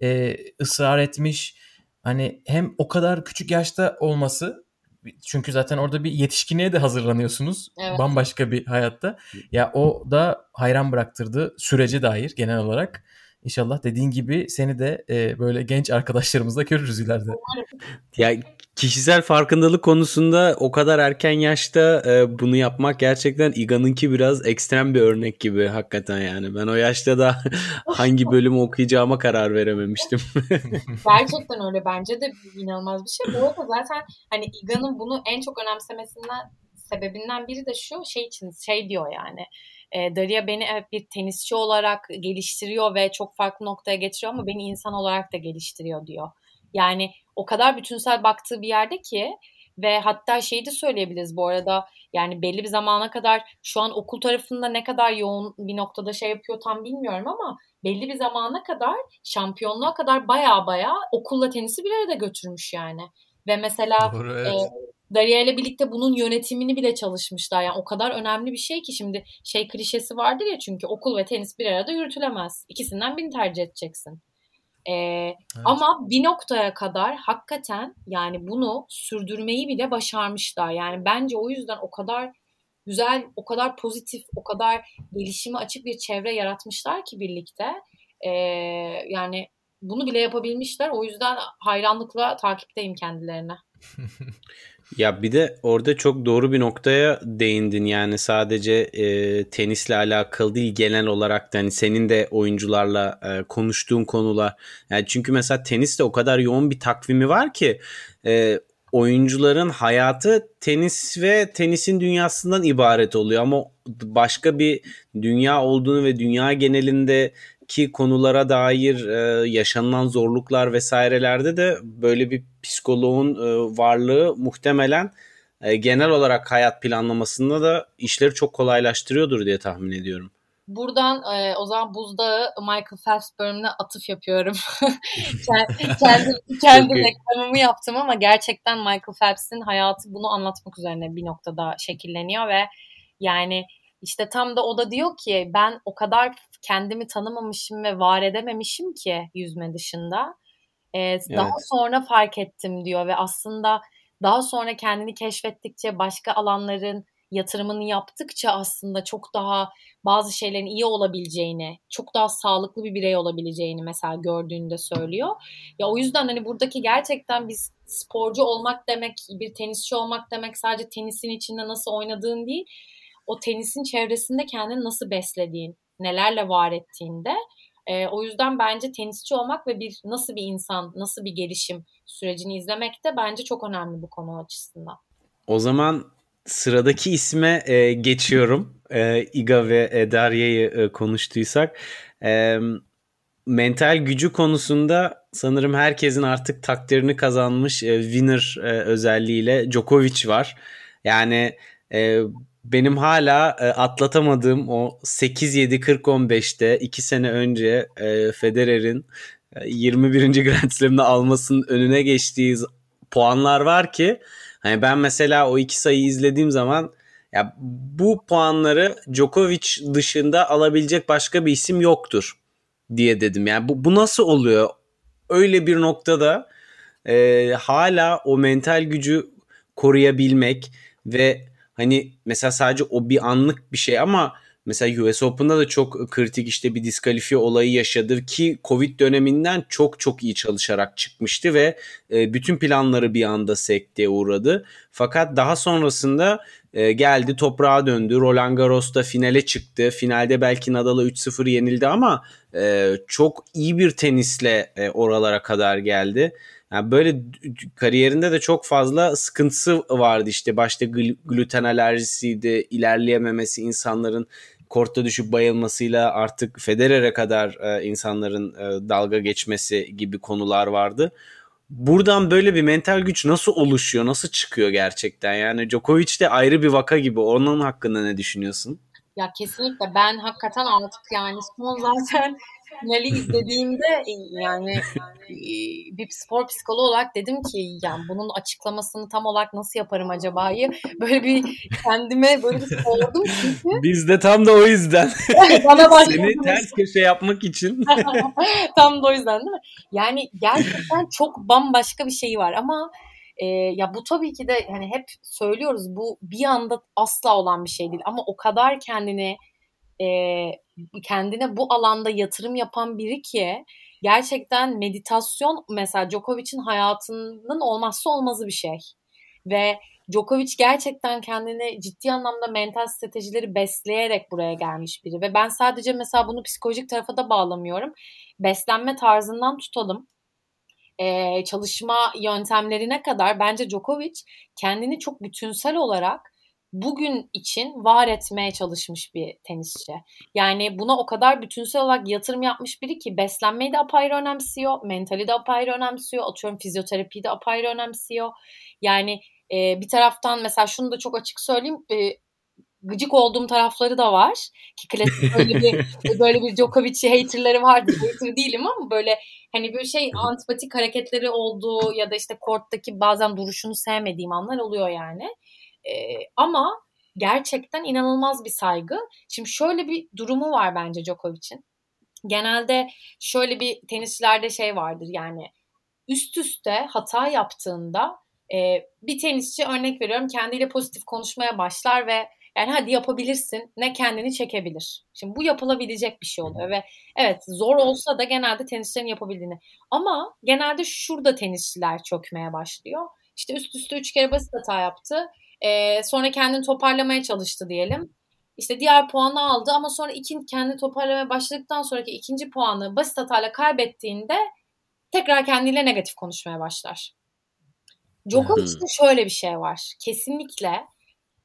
e, ısrar etmiş. Hani hem o kadar küçük yaşta olması çünkü zaten orada bir yetişkinliğe de hazırlanıyorsunuz. Evet. Bambaşka bir hayatta. Ya o da hayran bıraktırdı sürece dair genel olarak. İnşallah dediğin gibi seni de e, böyle genç arkadaşlarımızla görürüz ileride. Ya kişisel farkındalık konusunda o kadar erken yaşta e, bunu yapmak gerçekten Iga'nınki biraz ekstrem bir örnek gibi hakikaten yani. Ben o yaşta da <laughs> hangi bölümü okuyacağıma karar verememiştim. <laughs> gerçekten öyle bence de inanılmaz bir şey. Bu arada zaten hani Iga'nın bunu en çok önemsemesinden sebebinden biri de şu şey için şey diyor yani e, Daria beni evet bir tenisçi olarak geliştiriyor ve çok farklı noktaya getiriyor ama beni insan olarak da geliştiriyor diyor. Yani o kadar bütünsel baktığı bir yerde ki ve hatta şeyi de söyleyebiliriz bu arada yani belli bir zamana kadar şu an okul tarafında ne kadar yoğun bir noktada şey yapıyor tam bilmiyorum ama belli bir zamana kadar şampiyonluğa kadar baya baya okulla tenisi bir arada götürmüş yani. Ve mesela Doğru, evet. e, Daria ile birlikte bunun yönetimini bile çalışmışlar. Yani o kadar önemli bir şey ki şimdi şey klişesi vardır ya çünkü okul ve tenis bir arada yürütülemez. İkisinden birini tercih edeceksin. Ee, evet. Ama bir noktaya kadar hakikaten yani bunu sürdürmeyi bile başarmışlar. Yani bence o yüzden o kadar güzel, o kadar pozitif, o kadar gelişime açık bir çevre yaratmışlar ki birlikte. Ee, yani bunu bile yapabilmişler. O yüzden hayranlıkla takipteyim kendilerine. Ya bir de orada çok doğru bir noktaya değindin yani sadece e, tenisle alakalı değil genel olarak da hani senin de oyuncularla e, konuştuğun konular. Yani çünkü mesela teniste o kadar yoğun bir takvimi var ki e, oyuncuların hayatı tenis ve tenisin dünyasından ibaret oluyor ama başka bir dünya olduğunu ve dünya genelinde ki konulara dair e, yaşanılan zorluklar vesairelerde de böyle bir psikoloğun e, varlığı muhtemelen e, genel olarak hayat planlamasında da işleri çok kolaylaştırıyordur diye tahmin ediyorum. Buradan e, o zaman buzdağı Michael Phelps bölümüne atıf yapıyorum. <laughs> kendi kendi reklamımı yaptım ama gerçekten Michael Phelps'in hayatı bunu anlatmak üzerine bir noktada şekilleniyor ve yani işte tam da o da diyor ki ben o kadar kendimi tanımamışım ve var edememişim ki yüzme dışında. Ee, evet. Daha sonra fark ettim diyor ve aslında daha sonra kendini keşfettikçe başka alanların yatırımını yaptıkça aslında çok daha bazı şeylerin iyi olabileceğini, çok daha sağlıklı bir birey olabileceğini mesela gördüğünde söylüyor. Ya o yüzden hani buradaki gerçekten biz sporcu olmak demek, bir tenisçi olmak demek sadece tenisin içinde nasıl oynadığın değil, o tenisin çevresinde kendini nasıl beslediğin, nelerle var ettiğinde. E, o yüzden bence tenisçi olmak ve bir nasıl bir insan, nasıl bir gelişim sürecini izlemek de bence çok önemli bu konu açısından. O zaman sıradaki isme e, geçiyorum. E, Iga ve e, Darya'yı e, konuştuysak. E, mental gücü konusunda sanırım herkesin artık takdirini kazanmış e, winner e, özelliğiyle Djokovic var. Yani e, benim hala e, atlatamadığım o 8-7-40-15'te 2 sene önce e, Federer'in e, 21. Grand Slam'ını almasının önüne geçtiği puanlar var ki hani ben mesela o iki sayıyı izlediğim zaman ya bu puanları Djokovic dışında alabilecek başka bir isim yoktur diye dedim. Yani bu, bu nasıl oluyor? Öyle bir noktada e, hala o mental gücü koruyabilmek ve hani mesela sadece o bir anlık bir şey ama mesela US Open'da da çok kritik işte bir diskalifiye olayı yaşadı ki Covid döneminden çok çok iyi çalışarak çıkmıştı ve e, bütün planları bir anda sekteye uğradı. Fakat daha sonrasında e, geldi toprağa döndü. Roland Garros'ta finale çıktı. Finalde belki Nadal'a 3-0 yenildi ama e, çok iyi bir tenisle oralara kadar geldi. Yani böyle kariyerinde de çok fazla sıkıntısı vardı işte başta gluten alerjisiydi, ilerleyememesi insanların kortta düşüp bayılmasıyla artık Federer'e kadar e, insanların e, dalga geçmesi gibi konular vardı. Buradan böyle bir mental güç nasıl oluşuyor, nasıl çıkıyor gerçekten? Yani Djokovic de ayrı bir vaka gibi. Onun hakkında ne düşünüyorsun? Ya kesinlikle ben hakikaten artık yani son zaten finali izlediğimde e, yani e, bir spor psikoloğu olarak dedim ki yani bunun açıklamasını tam olarak nasıl yaparım acaba'yı böyle bir kendime böyle bir sordum çünkü. <laughs> Biz de tam da o yüzden. <laughs> Bana Seni ters köşe yapmak için. <laughs> tam da o yüzden değil mi? Yani gerçekten çok bambaşka bir şey var ama e, ya bu tabii ki de hani hep söylüyoruz bu bir anda asla olan bir şey değil ama o kadar kendini e, kendine bu alanda yatırım yapan biri ki gerçekten meditasyon mesela Djokovic'in hayatının olmazsa olmazı bir şey. Ve Djokovic gerçekten kendini ciddi anlamda mental stratejileri besleyerek buraya gelmiş biri. Ve ben sadece mesela bunu psikolojik tarafa da bağlamıyorum. Beslenme tarzından tutalım. Ee, çalışma yöntemlerine kadar bence Djokovic kendini çok bütünsel olarak bugün için var etmeye çalışmış bir tenisçi. Yani buna o kadar bütünsel olarak yatırım yapmış biri ki beslenmeyi de apayrı önemsiyor, mentali de apayrı önemsiyor, atıyorum fizyoterapiyi de apayrı önemsiyor. Yani e, bir taraftan mesela şunu da çok açık söyleyeyim, e, gıcık olduğum tarafları da var. Ki klasik böyle bir <laughs> böyle bir Djokovic'i haterları vardı. Hater değilim ama böyle hani bir şey antipatik hareketleri olduğu ya da işte korttaki bazen duruşunu sevmediğim anlar oluyor yani. E, ama gerçekten inanılmaz bir saygı. Şimdi şöyle bir durumu var bence Djokovic'in. Genelde şöyle bir tenisçilerde şey vardır yani üst üste hata yaptığında e, bir tenisçi örnek veriyorum kendiyle pozitif konuşmaya başlar ve Yani hadi yapabilirsin ne kendini çekebilir. Şimdi bu yapılabilecek bir şey oluyor ve evet zor olsa da genelde tenisçilerin yapabildiğini. Ama genelde şurada tenisçiler çökmeye başlıyor. İşte üst üste üç kere basit hata yaptı. Ee, sonra kendini toparlamaya çalıştı diyelim. İşte diğer puanı aldı ama sonra ikinci kendi toparlamaya başladıktan sonraki ikinci puanı basit hatayla kaybettiğinde tekrar kendiyle negatif konuşmaya başlar. Djokovic'te şöyle bir şey var. Kesinlikle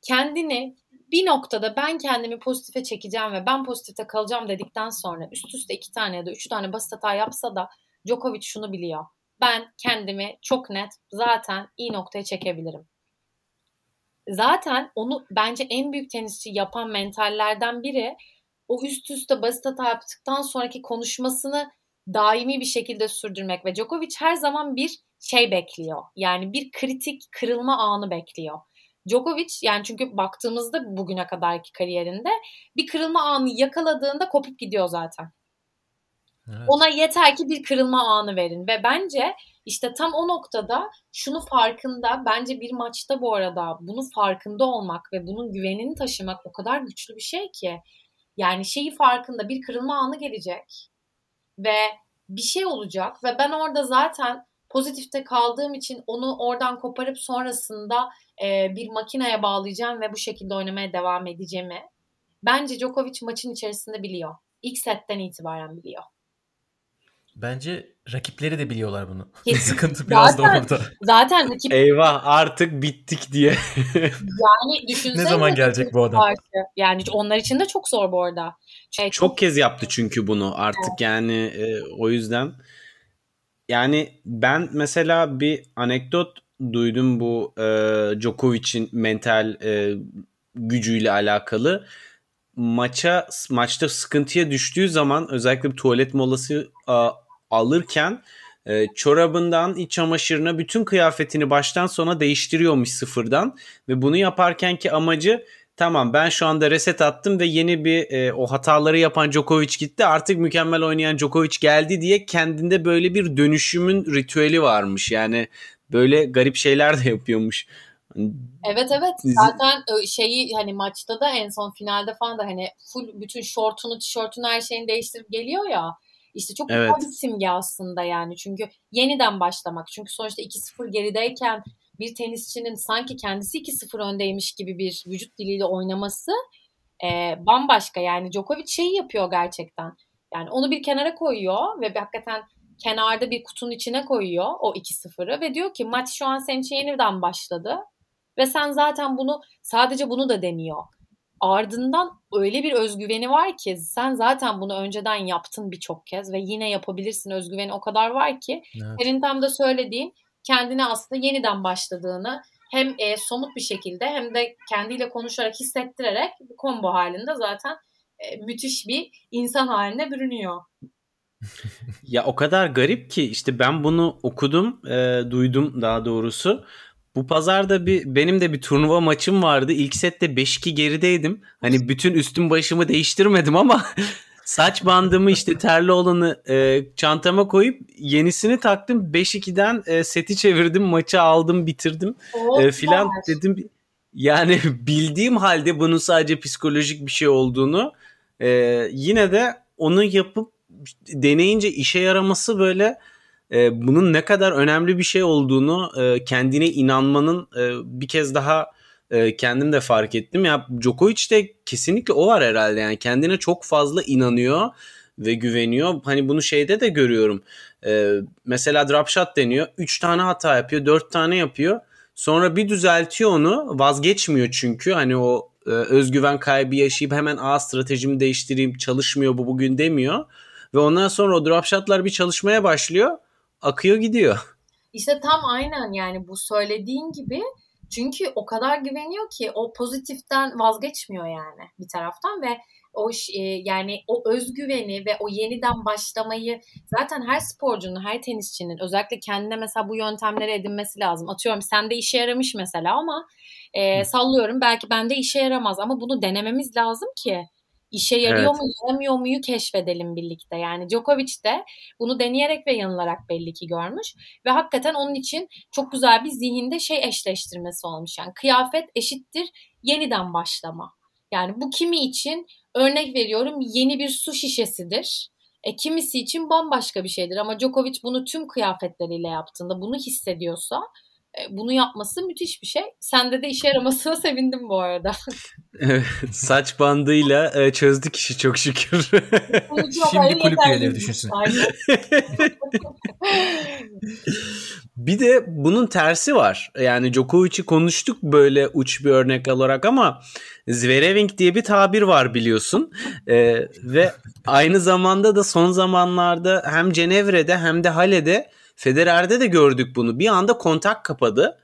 kendini bir noktada ben kendimi pozitife çekeceğim ve ben pozitifte kalacağım dedikten sonra üst üste iki tane ya da üç tane basit hata yapsa da Djokovic şunu biliyor. Ben kendimi çok net zaten iyi noktaya çekebilirim. Zaten onu bence en büyük tenisçi yapan mentallerden biri o üst üste basit hata yaptıktan sonraki konuşmasını daimi bir şekilde sürdürmek ve Djokovic her zaman bir şey bekliyor. Yani bir kritik kırılma anı bekliyor. Djokovic yani çünkü baktığımızda bugüne kadarki kariyerinde bir kırılma anı yakaladığında kopup gidiyor zaten. Evet. Ona yeter ki bir kırılma anı verin ve bence işte tam o noktada şunu farkında bence bir maçta bu arada bunu farkında olmak ve bunun güvenini taşımak o kadar güçlü bir şey ki yani şeyi farkında bir kırılma anı gelecek ve bir şey olacak ve ben orada zaten pozitifte kaldığım için onu oradan koparıp sonrasında e, bir makineye bağlayacağım ve bu şekilde oynamaya devam edeceğimi bence Djokovic maçın içerisinde biliyor. İlk setten itibaren biliyor. Bence rakipleri de biliyorlar bunu. <laughs> Sıkıntı biraz zaten, da orada. Zaten rakip... Eyvah artık bittik diye. <laughs> yani düşünsene. ne zaman gelecek bu adam? Karşı. Yani onlar için de çok zor bu arada. Şey, çok, çok kez yaptı çünkü bunu artık evet. yani e, o yüzden. Yani ben mesela bir anekdot duydum bu e, Djokovic'in mental e, gücüyle alakalı. Maça maçta sıkıntıya düştüğü zaman özellikle bir tuvalet molası alırken e, çorabından iç çamaşırına bütün kıyafetini baştan sona değiştiriyormuş sıfırdan ve bunu yaparken ki amacı tamam ben şu anda reset attım ve yeni bir e, o hataları yapan Djokovic gitti artık mükemmel oynayan Djokovic geldi diye kendinde böyle bir dönüşümün ritüeli varmış yani böyle garip şeyler de yapıyormuş. Evet evet zaten şeyi hani maçta da en son finalde falan da hani full bütün şortunu, tişörtünü her şeyini değiştirip geliyor ya. İşte çok evet. bir simge aslında yani. Çünkü yeniden başlamak. Çünkü sonuçta 2-0 gerideyken bir tenisçinin sanki kendisi 2-0 öndeymiş gibi bir vücut diliyle oynaması e, bambaşka. Yani Djokovic şeyi yapıyor gerçekten. Yani onu bir kenara koyuyor ve hakikaten kenarda bir kutunun içine koyuyor o 2-0'ı ve diyor ki maç şu an senin için yeniden başladı. Ve sen zaten bunu sadece bunu da demiyor ardından öyle bir özgüveni var ki sen zaten bunu önceden yaptın birçok kez ve yine yapabilirsin özgüveni o kadar var ki evet. senin tam da söylediğin kendine aslında yeniden başladığını hem e, somut bir şekilde hem de kendiyle konuşarak hissettirerek bir combo halinde zaten e, müthiş bir insan haline bürünüyor. <laughs> ya o kadar garip ki işte ben bunu okudum, e, duydum daha doğrusu. Bu pazarda bir benim de bir turnuva maçım vardı. İlk sette 5-2 gerideydim. Hani bütün üstüm başımı değiştirmedim ama <laughs> saç bandımı işte terli olanı e, çantama koyup yenisini taktım. 5-2'den e, seti çevirdim, maçı aldım, bitirdim. e, filan dedim. Yani <laughs> bildiğim halde bunun sadece psikolojik bir şey olduğunu e, yine de onu yapıp deneyince işe yaraması böyle e, bunun ne kadar önemli bir şey olduğunu e, kendine inanmanın e, bir kez daha e, kendim de fark ettim. Ya Djokovic'te kesinlikle o var herhalde yani kendine çok fazla inanıyor ve güveniyor. Hani bunu şeyde de görüyorum. E, mesela drop shot deniyor. 3 tane hata yapıyor, 4 tane yapıyor. Sonra bir düzeltiyor onu. Vazgeçmiyor çünkü. Hani o e, özgüven kaybı yaşayıp hemen a stratejimi değiştireyim çalışmıyor bu bugün demiyor. Ve ondan sonra o drop shotlar bir çalışmaya başlıyor akıyor gidiyor. İşte tam aynen yani bu söylediğin gibi çünkü o kadar güveniyor ki o pozitiften vazgeçmiyor yani bir taraftan ve o e, yani o özgüveni ve o yeniden başlamayı zaten her sporcunun, her tenisçinin özellikle kendine mesela bu yöntemleri edinmesi lazım. Atıyorum sende işe yaramış mesela ama e, sallıyorum belki bende işe yaramaz ama bunu denememiz lazım ki işe yarıyor evet. mu yaramıyor muyu keşfedelim birlikte. Yani Djokovic de bunu deneyerek ve yanılarak belli ki görmüş ve hakikaten onun için çok güzel bir zihinde şey eşleştirmesi olmuş. Yani kıyafet eşittir yeniden başlama. Yani bu kimi için örnek veriyorum yeni bir su şişesidir. E, kimisi için bambaşka bir şeydir ama Djokovic bunu tüm kıyafetleriyle yaptığında bunu hissediyorsa bunu yapması müthiş bir şey. Sende de işe yaramasına <laughs> sevindim bu arada. <laughs> Saç bandıyla e, çözdük işi çok şükür. <laughs> Şimdi kulüp üyeleri düşünsün. bir de bunun tersi var. Yani Djokovic'i konuştuk böyle uç bir örnek olarak ama Zvereving diye bir tabir var biliyorsun. E, ve aynı zamanda da son zamanlarda hem Cenevre'de hem de Hale'de Federer'de de gördük bunu. Bir anda kontak kapadı.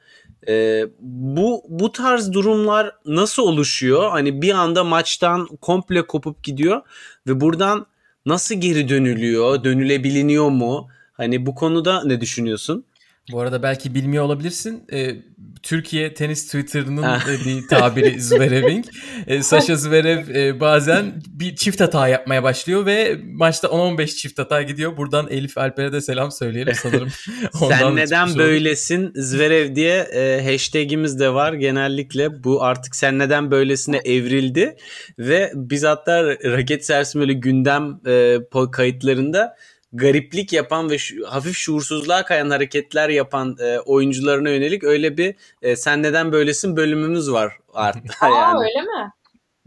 Ee, bu bu tarz durumlar nasıl oluşuyor? Hani bir anda maçtan komple kopup gidiyor ve buradan nasıl geri dönülüyor? Dönülebiliniyor mu? Hani bu konuda ne düşünüyorsun? Bu arada belki bilmiyor olabilirsin. Ee, Türkiye tenis Twitter'ının ah. bir tabiri <laughs> Zverev'in. Ee, Sasha Zverev e, bazen bir çift hata yapmaya başlıyor ve maçta 10-15 çift hata gidiyor. Buradan Elif Alper'e de selam söyleyelim sanırım. <laughs> Sen neden böylesin Zverev diye e, hashtagimiz de var genellikle. Bu artık sen neden böylesine evrildi ve biz hatta raket sersim öyle gündem e, kayıtlarında gariplik yapan ve şu, hafif şuursuzluğa kayan hareketler yapan e, oyuncularına yönelik öyle bir e, sen neden böylesin bölümümüz var artık. <laughs> Aa yani. öyle mi?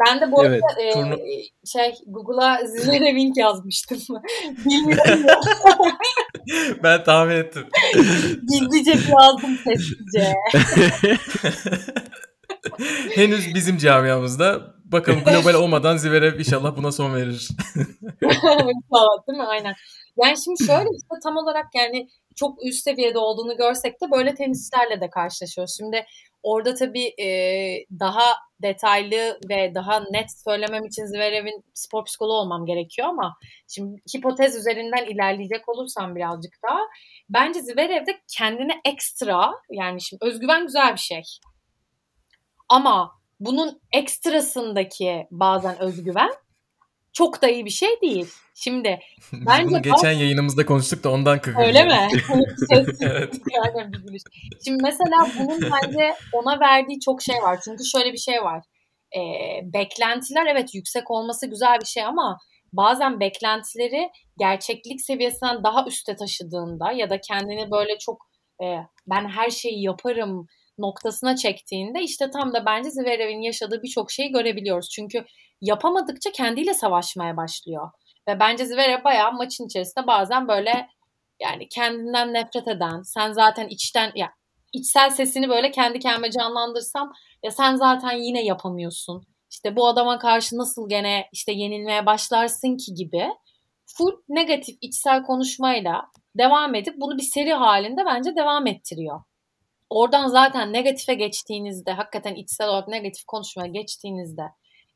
Ben de bu evet. arada e, Turnu... şey Google'a <laughs> Zilere Wink yazmıştım. <laughs> Bilmiyorum. ben tahmin ettim. Gizlice yazdım sessizce. Henüz bizim camiamızda bakalım global olmadan Zverev inşallah buna son verir. İnşallah değil mi? Aynen. Yani şimdi <clears throat> şöyle işte tam olarak yani çok üst seviyede olduğunu görsek de böyle tenisçilerle de karşılaşıyoruz. Şimdi orada tabii e, daha detaylı ve daha net söylemem için Zverev'in spor psikoloğu olmam gerekiyor ama şimdi hipotez üzerinden ilerleyecek olursam birazcık daha bence Zverev'de kendine ekstra yani şimdi özgüven güzel bir şey. Ama bunun ekstrasındaki bazen özgüven çok da iyi bir şey değil. Şimdi <laughs> bence bunu geçen bak... yayınımızda konuştuk da ondan kıvırdım. Öyle mi? <laughs> evet. Şimdi mesela bunun bence ona verdiği çok şey var. Çünkü şöyle bir şey var. E, beklentiler evet yüksek olması güzel bir şey ama bazen beklentileri gerçeklik seviyesinden daha üste taşıdığında ya da kendini böyle çok e, ben her şeyi yaparım noktasına çektiğinde işte tam da bence Zverev'in yaşadığı birçok şeyi görebiliyoruz. Çünkü yapamadıkça kendiyle savaşmaya başlıyor. Ve bence Zverev bayağı maçın içerisinde bazen böyle yani kendinden nefret eden, sen zaten içten ya içsel sesini böyle kendi kendime canlandırsam ya sen zaten yine yapamıyorsun. İşte bu adama karşı nasıl gene işte yenilmeye başlarsın ki gibi full negatif içsel konuşmayla devam edip bunu bir seri halinde bence devam ettiriyor. Oradan zaten negatife geçtiğinizde, hakikaten içsel olarak negatif konuşmaya geçtiğinizde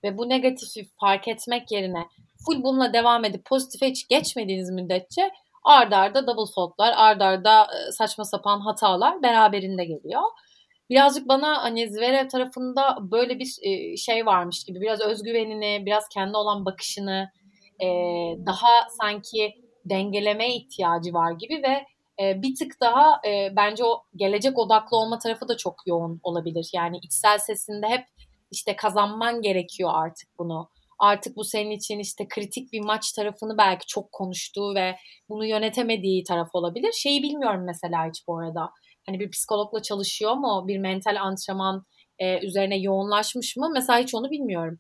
ve bu negatifi fark etmek yerine full bununla devam edip pozitife hiç geçmediğiniz müddetçe ard arda double faultlar, ard arda e, saçma sapan hatalar beraberinde geliyor. Birazcık bana hani Zverev tarafında böyle bir e, şey varmış gibi biraz özgüvenini, biraz kendi olan bakışını e, daha sanki dengelemeye ihtiyacı var gibi ve bir tık daha bence o gelecek odaklı olma tarafı da çok yoğun olabilir. Yani içsel sesinde hep işte kazanman gerekiyor artık bunu. Artık bu senin için işte kritik bir maç tarafını belki çok konuştuğu ve bunu yönetemediği taraf olabilir. Şeyi bilmiyorum mesela hiç bu arada. Hani bir psikologla çalışıyor mu? Bir mental antrenman e, üzerine yoğunlaşmış mı? Mesela hiç onu bilmiyorum.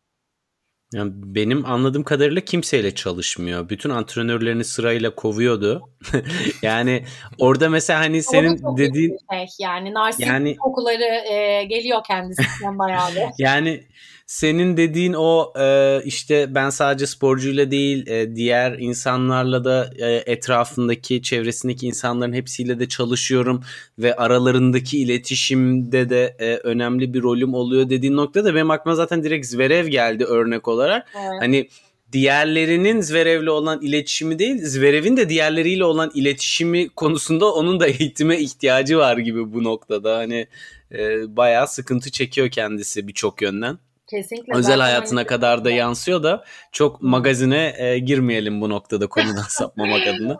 Yani benim anladığım kadarıyla kimseyle çalışmıyor. Bütün antrenörlerini sırayla kovuyordu. <laughs> yani orada mesela hani senin dediğin şey. yani narsist yani, kokuları e, geliyor kendisinden bayağı. <laughs> yani senin dediğin o e, işte ben sadece sporcuyla değil e, diğer insanlarla da e, etrafındaki çevresindeki insanların hepsiyle de çalışıyorum ve aralarındaki iletişimde de e, önemli bir rolüm oluyor dediğin noktada benim aklıma zaten direkt Zverev geldi örnek olarak. Evet. Hani diğerlerinin Zverev'le olan iletişimi değil, Zverev'in de diğerleriyle olan iletişimi konusunda onun da eğitime ihtiyacı var gibi bu noktada. Hani e, bayağı sıkıntı çekiyor kendisi birçok yönden. Kesinlikle. Özel hayatına hani kadar da yansıyor da çok magazine e, girmeyelim bu noktada konudan <laughs> sapmamak adına.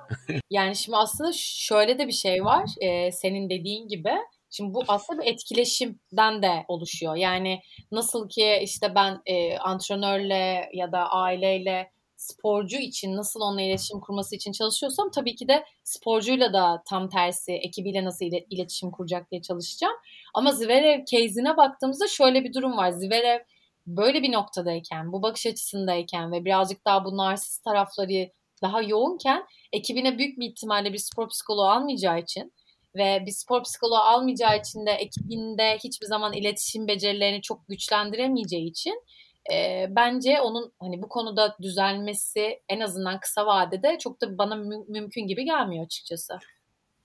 yani şimdi aslında şöyle de bir şey var. E, senin dediğin gibi Şimdi bu aslında bir etkileşimden de oluşuyor. Yani nasıl ki işte ben e, antrenörle ya da aileyle sporcu için nasıl onunla iletişim kurması için çalışıyorsam tabii ki de sporcuyla da tam tersi ekibiyle nasıl iletişim kuracak diye çalışacağım. Ama Zverev case'ine baktığımızda şöyle bir durum var. Zverev böyle bir noktadayken, bu bakış açısındayken ve birazcık daha bu narsist tarafları daha yoğunken ekibine büyük bir ihtimalle bir spor psikoloğu almayacağı için ve bir spor psikoloğu almayacağı için de ekibinde hiçbir zaman iletişim becerilerini çok güçlendiremeyeceği için e, bence onun hani bu konuda düzelmesi en azından kısa vadede çok da bana mü- mümkün gibi gelmiyor açıkçası.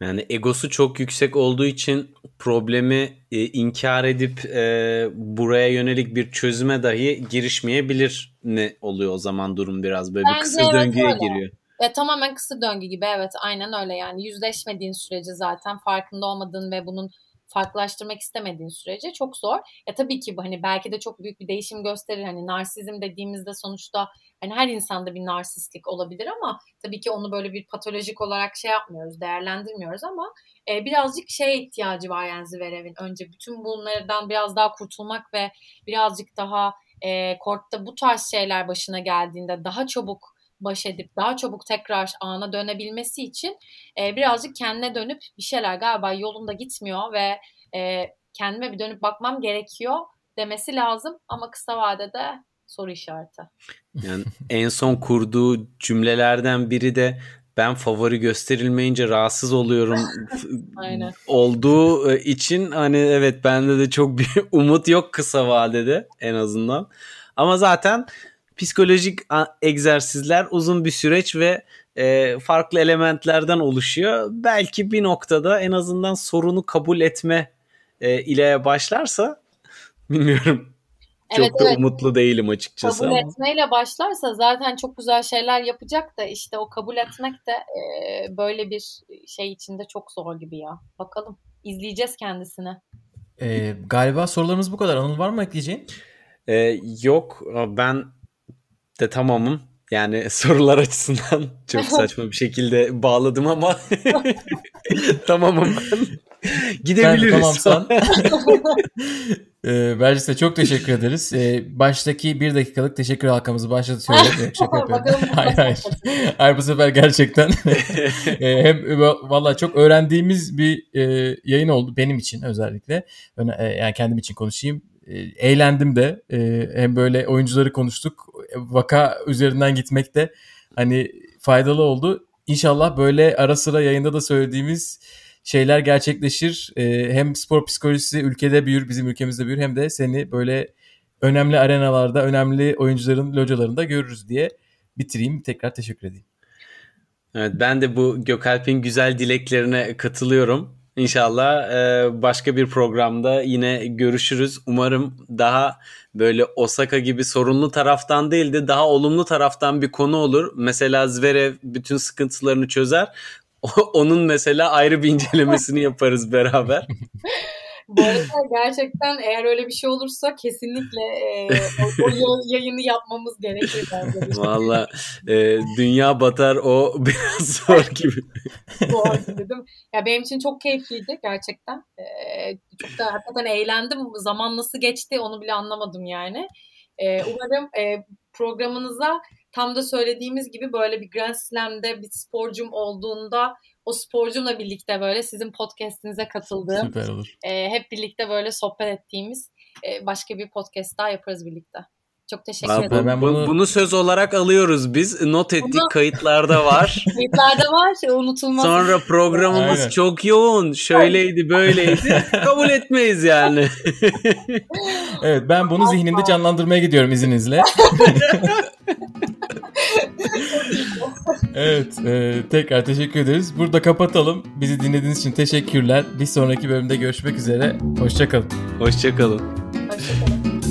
Yani egosu çok yüksek olduğu için problemi e, inkar edip e, buraya yönelik bir çözüme dahi girişmeyebilir ne oluyor o zaman durum biraz böyle Bence bir kısır evet döngüye öyle. giriyor. E, tamamen kısır döngü gibi evet aynen öyle yani yüzleşmediğin sürece zaten farkında olmadığın ve bunun farklılaştırmak istemediğin sürece çok zor. Ya tabii ki hani belki de çok büyük bir değişim gösterir. Hani narsizm dediğimizde sonuçta hani her insanda bir narsistlik olabilir ama tabii ki onu böyle bir patolojik olarak şey yapmıyoruz, değerlendirmiyoruz ama e, birazcık şey ihtiyacı var yani Zverev'in. Önce bütün bunlardan biraz daha kurtulmak ve birazcık daha e, kortta bu tarz şeyler başına geldiğinde daha çabuk baş edip daha çabuk tekrar ana dönebilmesi için e, birazcık kendine dönüp bir şeyler galiba yolunda gitmiyor ve e, kendime bir dönüp bakmam gerekiyor demesi lazım ama kısa vadede soru işareti. Yani en son kurduğu cümlelerden biri de ben favori gösterilmeyince rahatsız oluyorum <laughs> Aynen. olduğu için hani evet bende de çok bir <laughs> umut yok kısa vadede en azından. Ama zaten psikolojik egzersizler uzun bir süreç ve e, farklı elementlerden oluşuyor. Belki bir noktada en azından sorunu kabul etme e, ile başlarsa <laughs> bilmiyorum. Çok evet, da evet. umutlu değilim açıkçası. Kabul ama. etmeyle başlarsa zaten çok güzel şeyler yapacak da işte o kabul etmek de e, böyle bir şey içinde çok zor gibi ya. Bakalım izleyeceğiz kendisini. Ee, galiba sorularımız bu kadar. Anıl var mı ekleyeceğin? Ee, yok ben de tamamım. Yani <laughs> sorular açısından <laughs> çok <laughs> saçma bir şekilde bağladım ama tamamım ben. Gidebiliriz. tamamsan. ee, bence size çok teşekkür ederiz. Ee, baştaki bir dakikalık teşekkür halkamızı başlatıyorum. Şaka yapıyorum. hayır hayır. Hayır bu sefer gerçekten ee, hem valla çok öğrendiğimiz bir e, yayın oldu benim için özellikle. E, yani kendim için konuşayım e, eğlendim de e, hem böyle oyuncuları konuştuk vaka üzerinden gitmek de hani faydalı oldu. İnşallah böyle ara sıra yayında da söylediğimiz şeyler gerçekleşir. E, hem spor psikolojisi ülkede büyür, bizim ülkemizde büyür hem de seni böyle önemli arenalarda, önemli oyuncuların localarında görürüz diye bitireyim. Tekrar teşekkür edeyim. Evet ben de bu Gökalp'in güzel dileklerine katılıyorum. İnşallah e, başka bir programda yine görüşürüz. Umarım daha böyle Osaka gibi sorunlu taraftan değil de daha olumlu taraftan bir konu olur. Mesela Zverev bütün sıkıntılarını çözer. <laughs> Onun mesela ayrı bir incelemesini yaparız beraber. <laughs> Bu arada gerçekten eğer öyle bir şey olursa kesinlikle e, o, o yayını yapmamız gerekir bence. Valla e, dünya batar o <laughs> biraz zor gibi. zor gibi değil mi? Ya benim için çok keyifliydi gerçekten. E, çok da hakikaten eğlendim. Zaman nasıl geçti onu bile anlamadım yani. E, umarım e, programınıza tam da söylediğimiz gibi böyle bir Grand Slam'de bir sporcum olduğunda o sporcumla birlikte böyle sizin podcast'inize katıldığım, Süper olur. E, hep birlikte böyle sohbet ettiğimiz e, başka bir podcast daha yaparız birlikte. Çok teşekkür Abi, ederim. Ben bunu... bunu söz olarak alıyoruz biz. Not ettik bunu... kayıtlarda var. <laughs> kayıtlarda var. Unutulmaz. Sonra programımız Aynen. çok yoğun. Şöyleydi böyleydi. <laughs> Kabul etmeyiz yani. evet ben bunu zihnimde canlandırmaya gidiyorum izninizle. <laughs> evet e, tekrar teşekkür ederiz. Burada kapatalım. Bizi dinlediğiniz için teşekkürler. Bir sonraki bölümde görüşmek üzere. Hoşçakalın. Hoşçakalın. Hoşçakalın.